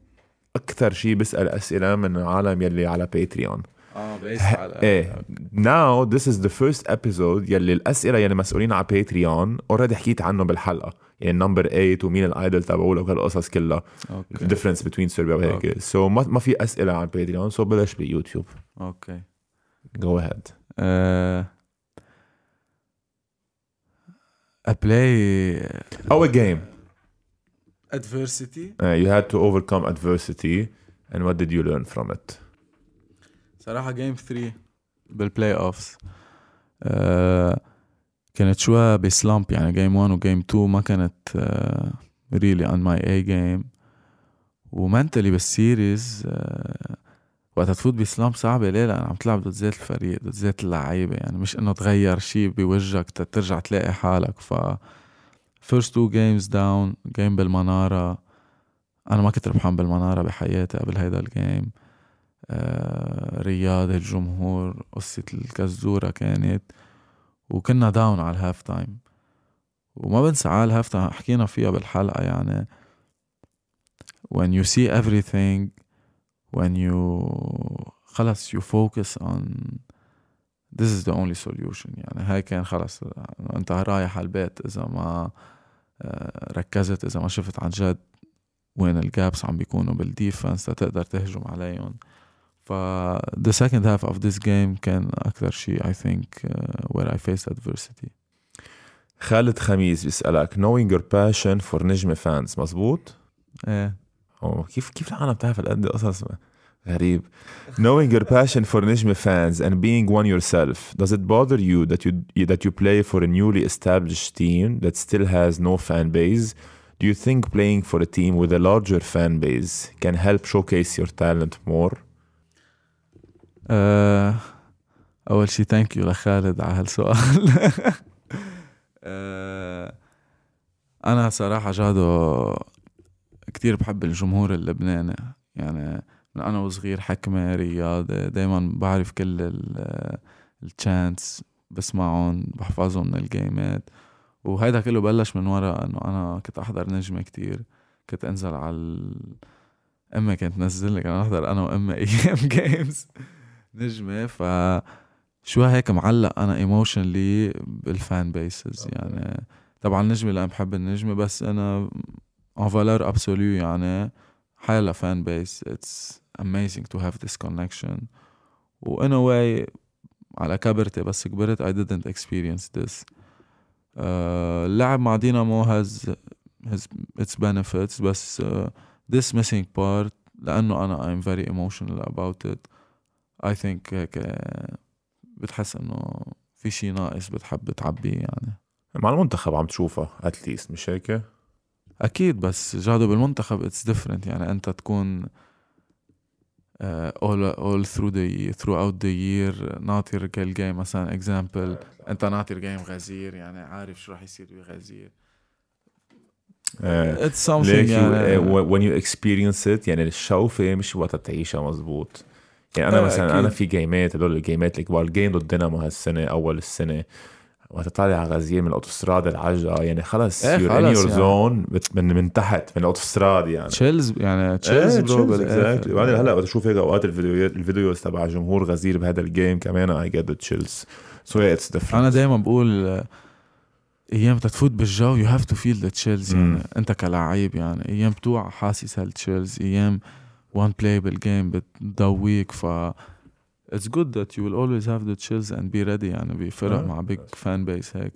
أكثر شيء بسال أسئلة من العالم يلي على باتريون آه ب ايس إيه. Now this is the first episode يلي الأسئلة يلي مسؤولين على باتريون already حكيت عنه بالحلقة. يعني number 8 ومين ال idol تبعولك وهالقصص كلها. أوكي. Difference between صربيا وهيك. so so ما ما في أسئلة على باتريون so so بلش بيوتيوب أوكي. Go ahead. آه، a play our game. Adversity. Uh, you had to overcome adversity and what did you learn from it? صراحة game 3 بال playoffs كانت شوية ب slump يعني game 1 و game 2 ما كانت really on my A game و mentally بال series آه وقت تفوت ب slump صعبة ليه؟ لأن عم تلعب ضد ذات الفريق ضد ذات اللعيبة. يعني مش إنه تغير شيء بوجهك ترجع تلاقي حالك. ف first two games down game بالمنارة. أنا ما كنت ربحان بالمنارة بحياتي قبل هيدا ال game رياض الجمهور قصة الكزورة كانت وكنا down على ال half time وما بنسى على ال half time حكينا فيها بالحلقة يعني. When you see everything when you خلص you focus on this is the only solution يعني. هاي كان خلص أنت رايح على البيت إذا ما آه، ركزت إذا ما شفت عن جد وين الجابس عم بيكونوا بالديفنس لتقدر تهجم عليهم. ف the second half of this game كان أكثر شيء I think uh, where I faced adversity خالد خميس بيسألك knowing your passion for نجمة fans مزبوط؟ ايه أوه كيف كيف العالم بتعرف هالقد قصص غريب knowing your passion for نجمة fans and being one yourself does it bother you that you that you play for a newly established team that still has no fan base do you think playing for a team with a larger fan base can help showcase your talent more آه، أول شيء thank you لخالد على هالسؤال. آه، أنا صراحة جادو كتير بحب الجمهور اللبناني. يعني من أنا وصغير حكمة رياضة دايما بعرف كل ال chants بسمعهم بحفظهم من الجيمات. وهيدا كله بلش من ورا إنه أنا كنت أحضر نجمة كتير. كنت أنزل على. امي كانت تنزل لي كان أحضر أنا وامي أيام games نجمه ف شو هيك معلق أنا emotionally بال fan bases يعني طبعا النجمه لأن بحب النجمه بس أنا en valeur absolue يعني حيلا fan base it's amazing to have this connection و in a way على كبرتي بس كبرت I didn't experience آه، this اللعب مع دينامو has has its benefits بس this missing part لأنه أنا I'm very emotional about it I think هيك آه، بتحس إنه في شي ناقص بتحب تعبيه يعني. مع المنتخب عم تشوفها at least مش هيك؟ أكيد بس جادو بالمنتخب it's different يعني. أنت تكون uh, all all through the throughout the year ناطر كل game مثلا example أنت ناطر game غزير يعني عارف شو رح يصير بغزير. آه. it's something like يعني. you, when you experience it يعني الشوفة مش وقت تعيشها مزبوط. يعني أنا آه، مثلا أكيد. أنا في جيمات هدول الجيمات الكبار ال game ضد دينامو هالسنة أول السنة وقت تطلع على غزير من الأوتوستراد العجقة يعني خلص إيه you're in your. zone من من تحت من الأوتوستراد يعني chills يعني chills exactly. بعدين هلأ وقت أشوف هيك أوقات الفيديوهات ال videos تبع جمهور غزير بهذا ال game كمان I get chills so it's different أنا دائما بقول أيام تفوت بالجو you have to feel the chills يعني. أنت كلاعب يعني أيام بتوع حاسس هال chills أيام one play بال game بتضويك ف It's good that you will always have the chills and be ready يعني بفرق آه. مع big fan base هيك.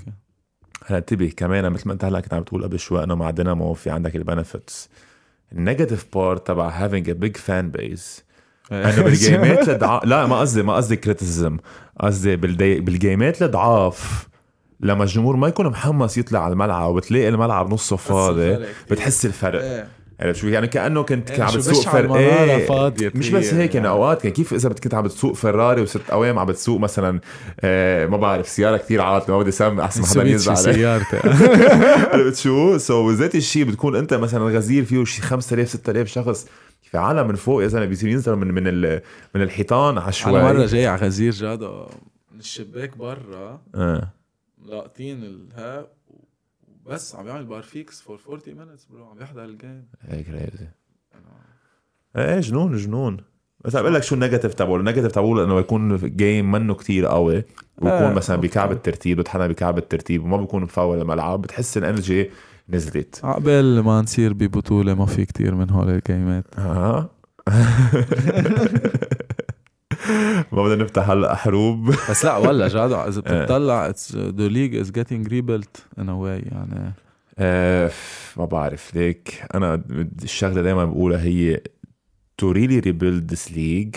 هلا انتبه كمان مثل ما انت هلأ كنت عم تقول قبل شوي إنه مع دينامو في عندك ال benefits ال negative part تبع having a big fan base إنه بالجيمات الضعاف لا ما قصدي ما قصدي criticism قصدي بالدي... بالجيمات الضعاف لما الجمهور ما يكون محمس يطلع على الملعب وبتلاقي الملعب نصه فاضي بتحس الفرق. إيه. عرفت شو؟ يعني كأنه كنت إيه، عم بتسوق بشعل فرق مرارة فاضية مش بس هي هيك يعني يعني. أوقات كان كيف إذا كنت عم بتسوق فراري وست اوام عم بتسوق مثلا آه ما بعرف سيارة كثير عاطلة ما بدي اسمي أحسن ما حدا ميتسوبيشي يزعل سيارتي عرفت شو؟ سو ذات الشيء بتكون أنت مثلا غزير فيه شي 5000 6000 شخص في عالم من فوق يا زلمة بيصير ينزلوا من من ال- من الحيطان شوي أنا مرة جاي على غزير جادة من الشباك برا آه لاقطين الها بس عم يعمل بارفيكس for 40 minutes bro عم يحضر ال game. هيك crazy إيه جنون جنون. بس عم بقول لك شو ال negative تبعه. النيجاتيف تبعه انه يكون game منه كتير قوي. ويكون آه، مثلا أوكي. بكعب الترتيب بتحنا بكعب الترتيب وما بيكون مفول الملعب. بتحس ال energy نزلت. عقبال ما نصير ببطولة ما في كتير من هول الجيمات. آه. ما بدنا نفتح هلأ حروب. بس لا ولا جدع إذا آه. بتطلع the league is getting rebuilt in a way يعني. آه، ما بعرف ليك. أنا الشغلة دائما بقولها هي to really rebuild this league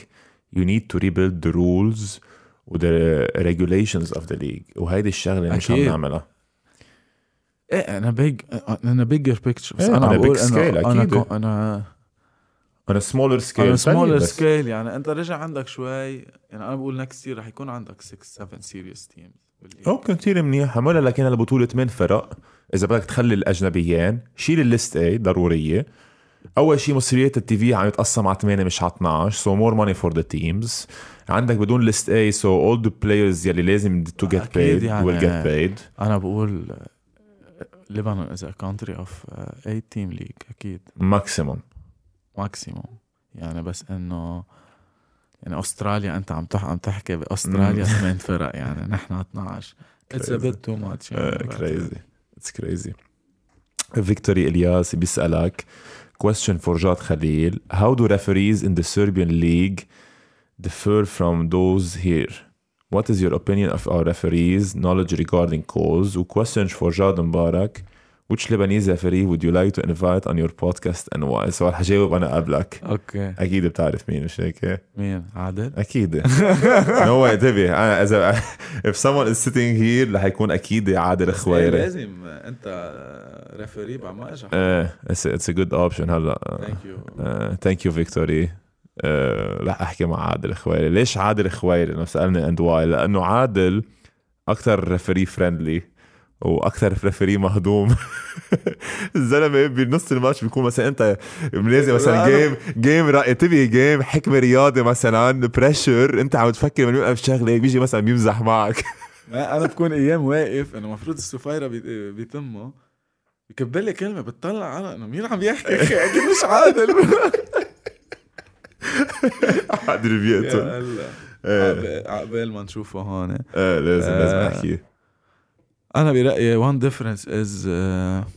you need to rebuild the rules و the regulations of the league. وهيدي الشغلة مش عم. نعملها. إيه أنا big أنا bigger picture بس إيه، أنا عم بقول أنا أنا on a smaller scale سمولر. scale يعني انت رجع عندك شوي يعني أنا بقول next year رح يكون عندك 6 7 serious teams أوكي كثير منيح. عملها لكن البطولة ثمان فرق. إذا بدك تخلي الأجنبيين شيل ال list A ضرورية. أول شيء مصريات ال TV عم يتقسم على 8 مش على 12 so more money for the teams عندك بدون list A so all the players يلي لازم to get paid يعني. will get paid أنا بقول لبنان is a country of 8 team league أكيد. maximum maximum يعني بس انه يعني استراليا انت عم تح عم تحكي باستراليا ثمان فرق يعني نحن 12 it's a. bit too much crazy it's crazy فيكتوري الياس بيسالك question for جاد خليل how do referees in the Serbian league differ from those here what is your opinion of our referees knowledge regarding calls و question for جاد مبارك which Lebanese referee would you like to invite on your podcast and why سؤال حجاوب أنا قبلك. أوكي. أكيد بتعرف مين مش هيك؟ مين؟ عادل؟ أكيد. هو انتبه. أنا إذا if someone is sitting here رح يكون أكيد عادل خويري لازم. أنت referee بعد ما اجى إيه it's it's a good option هلا thank you thank you فيكتوري رح أحكي مع عادل خويري ليش عادل خويري لو سألني اند واي لأنه عادل أكثر ريفري فريندلي وأكثر ريفري مهضوم. الزلمة بنص الماتش بيكون مثلا أنت لازم مثلا جيم جيم تبي جيم حكمة رياضي مثلا بريشر أنت عم تفكر من يوقف شغلة بيجي مثلا بيمزح معك. أنا بكون أيام واقف إنه المفروض السفيرة بي- بيتمه بكبر لي كلمة بتطلع على إنه مين عم يحكي أكيد مش عادل. عادل بيقتل. إيه. عقبال- ما نشوفه هون. إيه لازم لازم آه. احكي أنا برأيي difference is uh,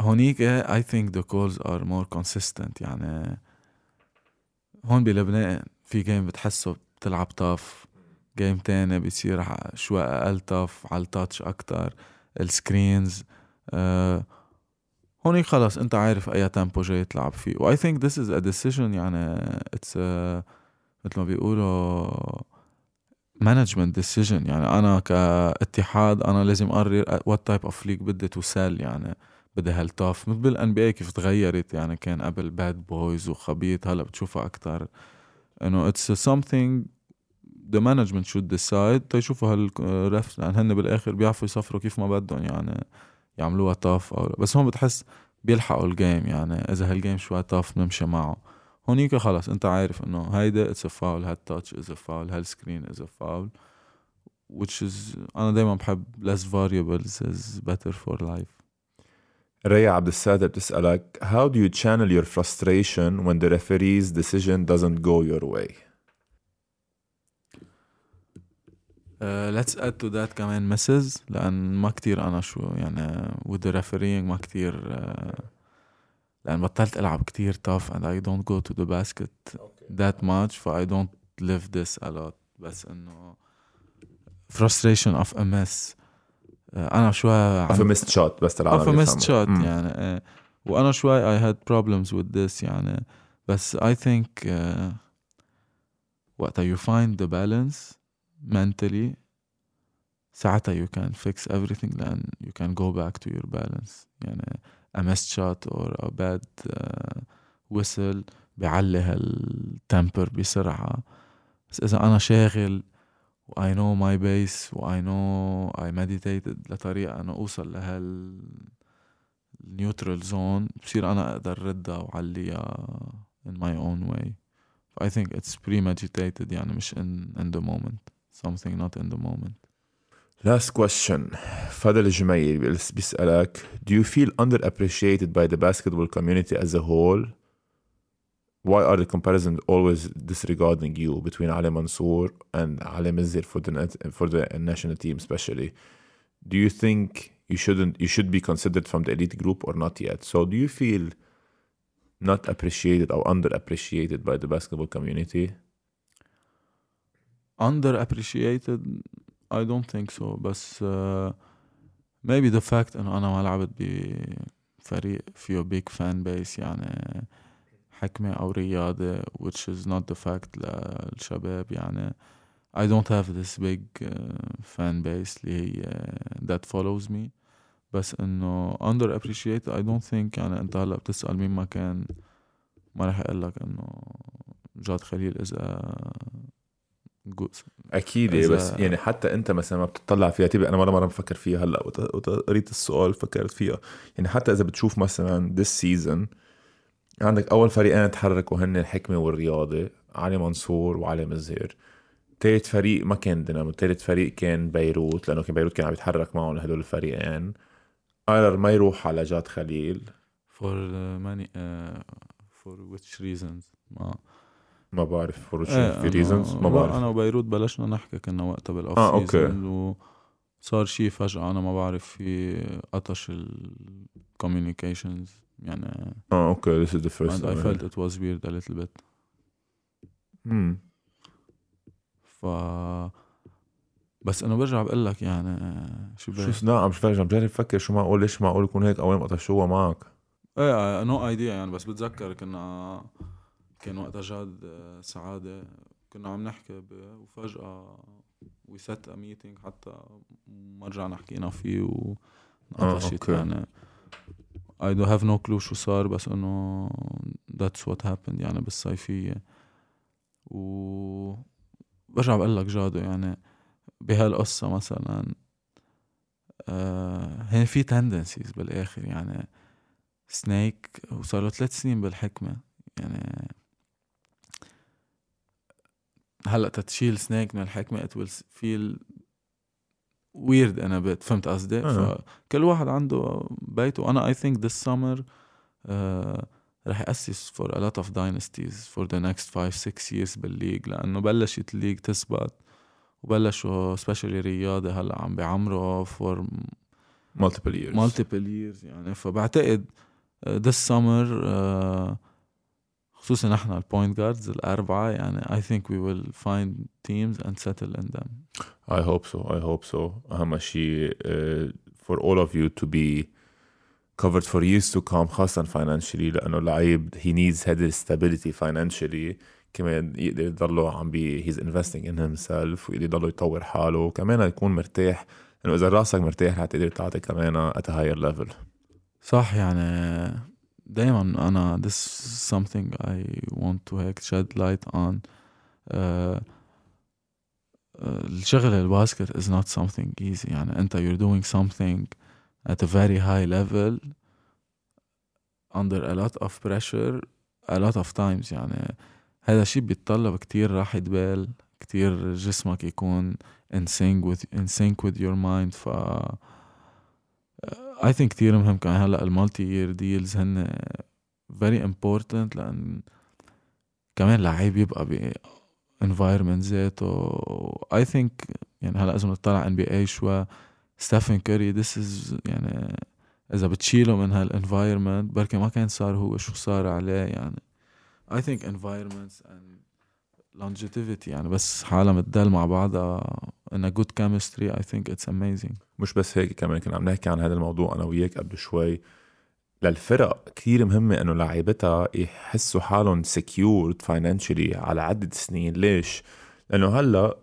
هونيك I think the calls are more consistent. يعني هون بلبنان في game بتحسه بتلعب tough game تاني بيصير شوي أقل tough على ال touch أكتر. ال screens آه هونيك خلص أنت عارف أي tempo جاي تلعب فيه. و I think this is a decision يعني it's a مثل ما بيقولوا management decision يعني أنا كاتحاد أنا لازم اقرر what type of league بدي to sell يعني بدي هال tough مثل بال NBA كيف تغيرت؟ يعني كان قبل bad boys وخبيط هلأ بتشوفها أكثر إنه it's something the management should decide. تيشوفوا هال ref لأن هن بالآخر بيعرفوا يصفروا كيف ما بدهم يعني يعملوها tough أو. بس هون بتحس بيلحقوا ال game يعني إذا هال game شوي tough بنمشي معه. هونيك خلص انت عارف انه هيدا اتس فاول هالتاتش از فاول هالسكرين از فاول which is انا دايما بحب less variables is better for life ريا عبد السادة بتسألك How do you channel your frustration when the referee's decision doesn't go your way? Uh, let's add to that كمان misses لأن ما كتير أنا شو يعني with the refereeing ما كتير uh, لأن بطلت ألعب كتير tough and I don't go to the basket that much ف I don't live this a lot بس إنه frustration of a miss uh, أنا شوي Of a missed shot بس العالم of a missed يفهموا. shot مم. يعني uh, وأنا شوي I had problems with this يعني بس I think uh, وقتها you find the balance mentally ساعتها you can fix everything لأن you can go back to your balance يعني A missed shot or a bad uh, whistle بيعلي هالتمبر بسرعة بس إذا أنا شاغل و I know my base و I know I meditated لطريقة أنا أوصل لهال neutral zone بصير أنا أقدر ردها وعليها in my own way I think it's premeditated يعني مش in, in the moment something not in the moment Last question فضل الجميل بيس- بيسألك Do you feel underappreciated by the basketball community as a whole? Why are the comparisons always disregarding you between Ali Mansour and Ali Mizir for the net, for the national team especially? Do you think you shouldn't you should be considered from the elite group or not yet? So do you feel not appreciated or underappreciated by the basketball community? underappreciated I don't think so بس uh, maybe the fact انه أنا ما لعبت بفريق فيه big fan base يعني حكمة أو رياضة which is not the fact للشباب يعني I don't have this big uh, fan base اللي هي that follows me بس انه underappreciated I don't think يعني انت هلا بتسأل مين ما كان ما رح أقول لك انه جاد خليل اذا جو- أكيد إذا- بس يعني حتى أنت مثلا ما بتطلع فيها تبقى أنا مره مرة بفكر فيها هلأ وقريت السؤال فكرت فيها. يعني حتى إذا بتشوف مثلا this season عندك أول فريقين تحركوا هن الحكمة والرياضة علي منصور وعلي مزهر. تالت فريق ما كان دينامو تالت فريق كان بيروت لأنه كان بيروت كان عم يتحرك معهم هدول الفريقين. قرر ما يروح على جاد خليل. For many uh, for which reasons ما ما بعرف for إيه، في reasons ما بعرف أنا وبيروت بلشنا نحكي كنا وقتها بال off آه، أوكي. وصار شيء فجأة أنا ما بعرف في قطش ال communications يعني آه أوكي this is the first and I felt it was weird a little bit مم. ف بس إنه برجع بقول لك يعني شو شو لا عم عم بجرب أفكر شو معقول ليش معقول يكون هيك اول ما قطشوها معك إيه no idea يعني بس بتذكر كنا كان وقتها جاد آه، سعادة. كنا عم نحكي ب- وفجأة we set a meeting حتى ما رجعنا حكينا فيه وانقطشت أوكي. يعني I don't have no clue شو صار بس إنه that's what happened يعني بالصيفية. و برجع بقول لك جادو يعني بهالقصة مثلا آه هي في تندنسيز بالآخر يعني. سنيك وصار له ثلاث سنين بالحكمة يعني. هلا تتشيل سنيك من الحكمة it will feel weird أنا بت فهمت قصدي؟ آه. فكل واحد عنده بيته أنا I think this summer آه رح يأسس for a lot of dynasties for the next 5 6 years بال league لأنه بلشت ال league تثبت وبلشوا especially رياضة هلأ عم بيعمروا for multiple years multiple years يعني فبعتقد this summer uh, خصوصا نحن ال point guards الأربعة يعني I think we will find teams and settle in them I hope so I hope so أهم شيء for all of you to be covered for years to come خاصة financially لأنه اللعيب he needs that stability financially كمان يقدر يضله عم بي he's investing in himself ويقدر يضله يطور حاله وكمان يكون مرتاح لأنه إذا راسك مرتاح رح تقدر تعطي كمان at higher level صح يعني دايما أنا this is something I want to هيك shed light on uh, uh, الشغل الباسكت is not something easy يعني أنت you're doing something at a very high level under a lot of pressure a lot of times يعني هذا الشيء بيتطلب كتير راحة بال كتير جسمك يكون in sync with in sync with your mind ف I think كتير مهم كمان هلأ ال multi year deals هن very important لأن كمان لعيب يبقى ب environment ذاته. I think يعني هلأ إذا بنطلع NBA شوي ستيفن كاري this is يعني إذا بتشيله من هال environment بركي ما كان صار هو شو صار عليه يعني. I think environments and longevity يعني بس حالة متدل مع بعضها in a good chemistry I think it's amazing مش بس هيك كمان كنا عم نحكي عن هذا الموضوع أنا وياك قبل شوي للفرق كثير مهمة إنه لاعيبتها يحسوا حالهم secured financially على عدة سنين ليش؟ لأنه هلأ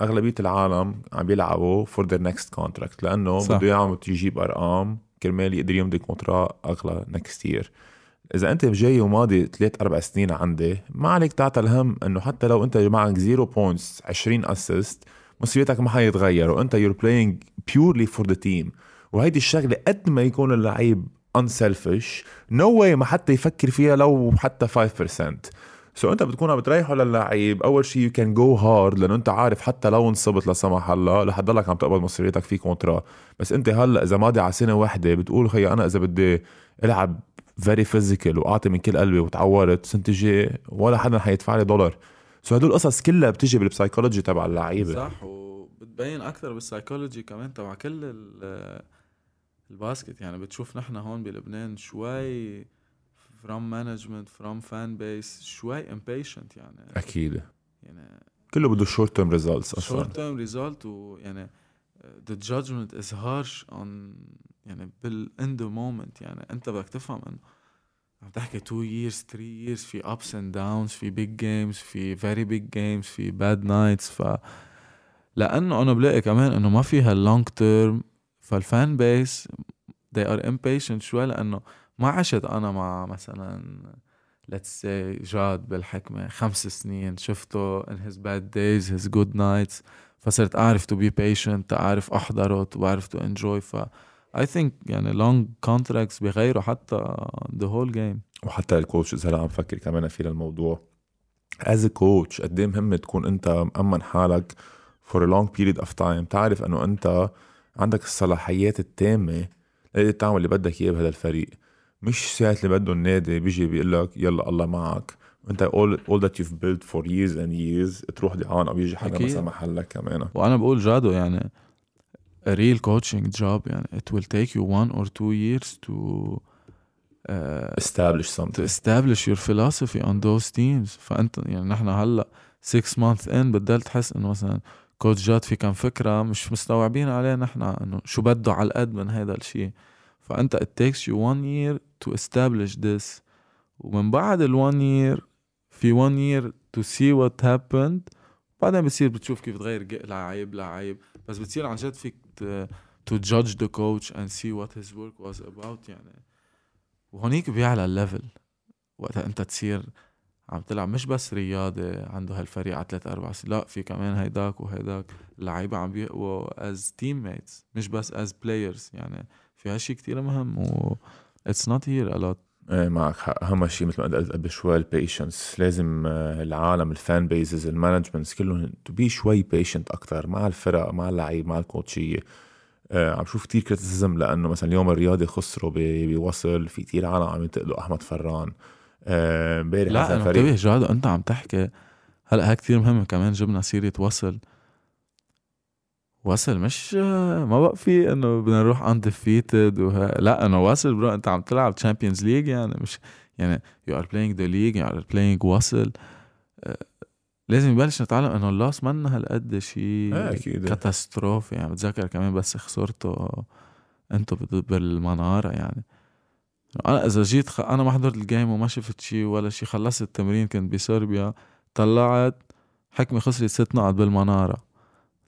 أغلبية العالم عم بيلعبوا for their next contract لأنه. بده اياهم يجيب أرقام كرمال يقدر يمضي contrat أغلى next year إذا أنت جاي وماضي ثلاث أربع سنين عندي ما عليك تعطى الهم إنه حتى لو أنت معك 0 points 20 assist مصيرتك ما حيتغير وأنت you're playing purely for the team وهيدي الشغلة قد ما يكون اللعيب unselfish no way ما حتى يفكر فيها لو حتى 5% so so أنت بتكون عم بتريحه للعيب أول شيء you can go hard لأنه أنت عارف حتى لو انصبت لا سمح الله رح تضلك عم تقبض مصرياتك في contrat بس أنت هلأ إذا ماضي على سنة واحدة بتقول خي أنا إذا بدي ألعب very physical وأعطي من كل قلبي وتعورت الجايه ولا حدا حيدفع لي دولار so هدول القصص كلها بتجي بال psychology تبع اللعيبة. صح وبتبين أكثر بالسايكولوجي كمان تبع كل ال- ال basket. يعني بتشوف نحن هون بلبنان شوي from management from fan base شوي impatient يعني. أكيد. يعني كله بده short term results أصلا. short term result ويعني the judgment is harsh on يعني بال in the moment يعني انت بدك تفهم انه عم تحكي 2 years 3 years في ups and downs في big games في very big games في bad nights ف لأنه أنا بلاقي كمان إنه ما فيها long term فال fan base they are impatient شوي لأنه ما عشت أنا مع مثلا let's say جاد بالحكمة خمس سنين شفته in his bad days his good nights فصرت أعرف to be patient أعرف أحضره وأعرف to enjoy ف I think يعني long contracts بغيروا حتى the whole game. وحتى ال coaches هلا عم فكر كمان في الموضوع از كوتش قد إيه مهم تكون أنت مأمن حالك a long period of time تعرف إنه أنت عندك الصلاحيات التامة لتقدر تعمل اللي بدك إياه بهذا الفريق. مش ساعة اللي بده النادي بيجي بيقول لك يلا الله معك. أنت all, all that you've built for years and years تروح ضيعان أو يجي حدا. مثلا محلك كمان. وأنا بقول جادو يعني a real coaching job يعني it will take you one or two years to uh, establish to something establish your philosophy on those teams فانت يعني نحن هلا 6 months in بتضل تحس انه مثلا كوتش جات في كم فكره مش مستوعبين عليه نحن انه شو بده على القد من هذا الشيء فانت it takes you one year to establish this ومن بعد ال one year في one year to see what happened بعدين بتصير بتشوف كيف تغير لعيب لعيب بس بتصير عن جد فيك ت- to judge the coach and see what his work was about يعني. وهونيك بيعلى ال level وقتها انت تصير عم تلعب. مش بس رياضة عنده هالفريق على ثلاث أربع سنين لا في كمان هيداك وهيداك. اللعيبة عم بيقوا as teammates مش بس as players يعني في هالشي كتير مهم و it's not here a lot. معك حق. أهم شيء مثل ما قلت قبل شوي ال patience لازم آه، العالم ال fan bases ال managements كلهم to be شوي patient أكثر مع الفرق مع اللعيب مع ال coachية. آه، عم شوف كتير criticism لأنه مثلا اليوم الرياضي خسروا بوصل في كتير عالم عم ينتقدوا أحمد فران. آه، امبارح لا انتبه جاد أنت عم تحكي. هلأ هاي كتير مهمة كمان جبنا سيرة وصل. وصل مش ما بقى في انه بدنا نروح undefeated وه... لا انه وصل bro انت عم تلعب Champions League يعني مش يعني you are playing the league you are playing وصل آه، لازم يبلش نتعلم انه ال loss منا هالقد شيء إيه أكيد. كاتاستروفي يعني. بتذكر كمان بس خسرته انتو بال- بالمنارة يعني. أنا إذا جيت خ... أنا ما حضرت الجيم وما شفت شيء ولا شيء خلصت التمرين كنت بصربيا طلعت حكمة خسرت ست نقط بالمنارة.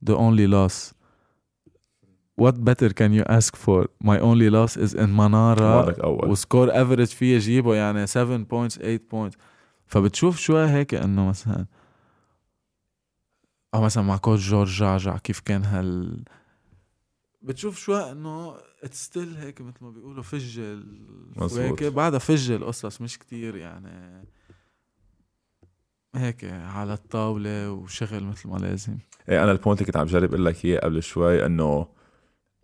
The only loss. What better can you ask for? My only loss is in منارة وسكور افريج فيه جيبه يعني 7 بوينتس 8 بوينتس فبتشوف شوي هيك إنه مثلا أو مثلا مع coach جورج جعجع كيف كان هال بتشوف شوي إنه it's still هيك مثل ما بيقولوا فج مزبوط. هيك بعدها فج القصص مش كتير يعني. هيك على الطاولة وشغل مثل ما لازم. إيه أنا ال point اللي كنت عم جرب إقول لك إياه قبل شوي إنه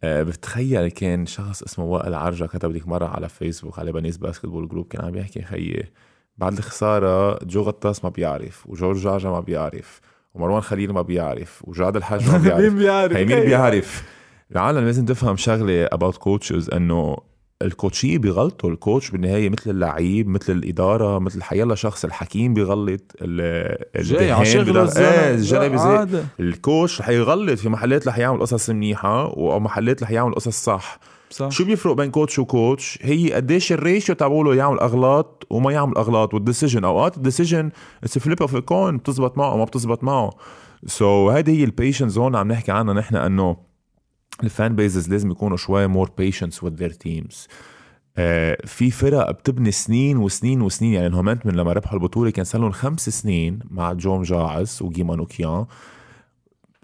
آه، بتخيل كان شخص اسمه وائل عرجة كتب لك مرة على فيسبوك على بنيس basketball group كان عم يحكي خيي بعد الخسارة جو غطاس ما بيعرف وجورج جعجة ما بيعرف ومروان خليل ما بيعرف وجاد الحاج ما بيعرف. بيعرف؟ هي مين بيعرف؟ العالم لازم تفهم شغلة about coaches إنه ال coaches بيغلطوا ال coach بالنهاية مثل اللعيب مثل الإدارة مثل حيلا شخص الحكيم بيغلط جاي على الدهان شغل بيغلط. إيه ال coach رح يغلط في محلات رح يعمل قصص منيحة أو محلات رح يعمل قصص صح. صح. شو بيفرق بين coach و coach؟ هي قديش ال ratio تبعوله يعمل أغلاط وما يعمل أغلاط وال decision. أوقات ال decision it's flip of coin بتزبط معه وما بتزبط معه. so, هيدي هي ال patience هون عم نحكي عنها نحن إنه ال fan bases لازم يكونوا شوي more patience their teams. آه، في فرق بتبني سنين وسنين وسنين يعني الهومنت من لما ربحوا البطولة كان صار لهم خمس سنين مع جو مجاعص وجي مانوكيان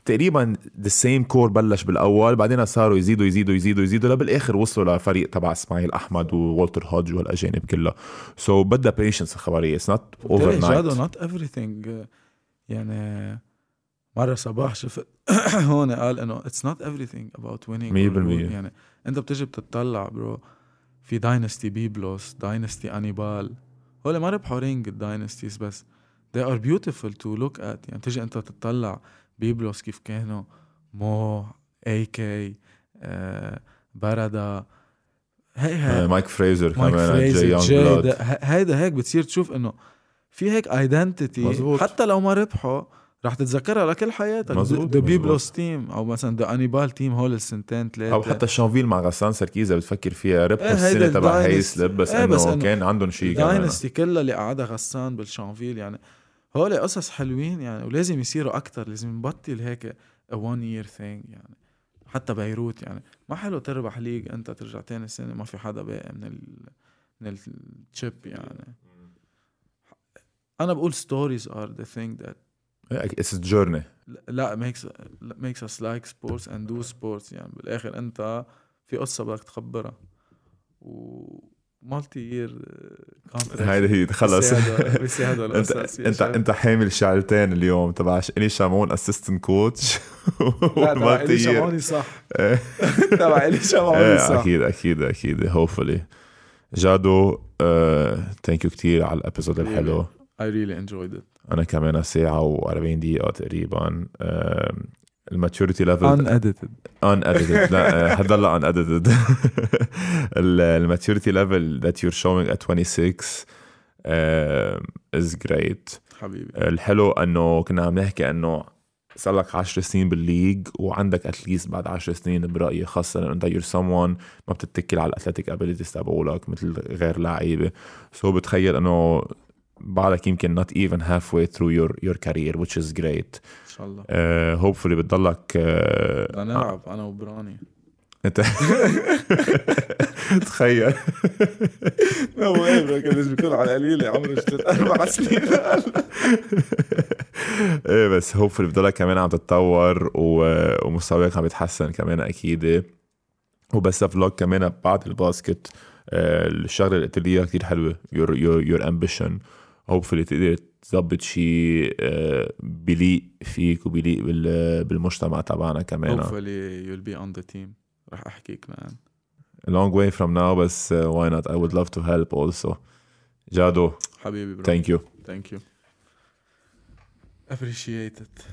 تقريبا the same core بلش بالأول بعدين صاروا يزيدوا يزيدوا يزيدوا يزيدوا لبالاخر وصلوا لفريق تبع إسماعيل أحمد وولتر هودج والأجانب كلها. so, بدها patience الخبرية it's not overnight not everything. يعني مرة صباح شفت هون قال إنه everything about winning مية or بالمية. losing. يعني أنت بتجي بتطلع bro في dynasty بيبلوس dynasty انيبال هول ما ربحوا ring ال dynasties بس. They are beautiful to look at. يعني تجي أنت تطلع بيبلوس كيف كانوا. مو اي كي آه بردا هي هي مايك فريزر كمان فريزر جاي ه- هيدا هيك بتصير تشوف إنه في هيك identity. حتى لو ما ربحوا رح تتذكرها لكل حياتك. مزبوط، the. بيبلوس team أو مثلا the انيبال team هول السنتين ثلاثة أو حتى شانفيل مع غسان سركيزا بتفكر فيها. ربحوا إيه السنة تبع هيسلب بس إيه بس إنه كان عندهم شيء كمان. dynasty كلها اللي قعدها غسان بالشانفيل يعني هول قصص حلوين يعني ولازم يصيروا أكثر لازم نبطل هيك one year thing يعني حتى بيروت يعني ما حلو تربح league أنت ترجع تاني سنة ما في حدا باقي من ال من ال chip يعني. أنا بقول stories are the thing that it's journey لا makes makes us like sports and do sports. يعني بالآخر أنت في قصة بدك تخبرها. و multi year هيدي هي خلص. أنت أنت أنت حامل شعرتين اليوم تبع الي شامون assistant coach تبع الي شمعوني صح. إيه. تبع الي شمعوني إيه صح. أكيد أكيد أكيد. hopefully جادو thank you كثير على ال episode الحلو. I really enjoyed it. أنا كمان ساعه و40 دقيقة تقريبا ال maturity level. Unedited. unedited لا آه، حضل unedited ال maturity level that you're showing at 26 uh, is great. حبيبي. الحلو إنه كنا عم نحكي إنه صار لك 10 سنين بال league وعندك at least بعد 10 سنين برأيي خاصه إنه أنت you're someone ما بتتكل على ال athletic abilities تبعولك مثل غير لعيبة. so بتخيل إنه بعدك يمكن not even halfway through your your career which is great. إن شاء الله. uh, hopefully بتضلك uh, بدنا نلعب أنا وبراني أنت تخيل. no way bro كان لازم يكون على القليله عمره ثلاث أربع سنين. إيه بس hopefully بتضلك كمان عم تتطور ومستواك عم يتحسن كمان أكيد. وبس فلوج كمان بعد ال basket. آه، الشغلة اللي قلت لي اياها كثير حلوة. your your your ambition hopefully تقدر تظبط شيء آه، بيليق فيك وبيليق بال- بالمجتمع تبعنا كمان hopefully you'll be on the team رح احكيك مان long way from now بس uh, why not I would love to help also جادو حبيبي برو thank you thank you appreciate it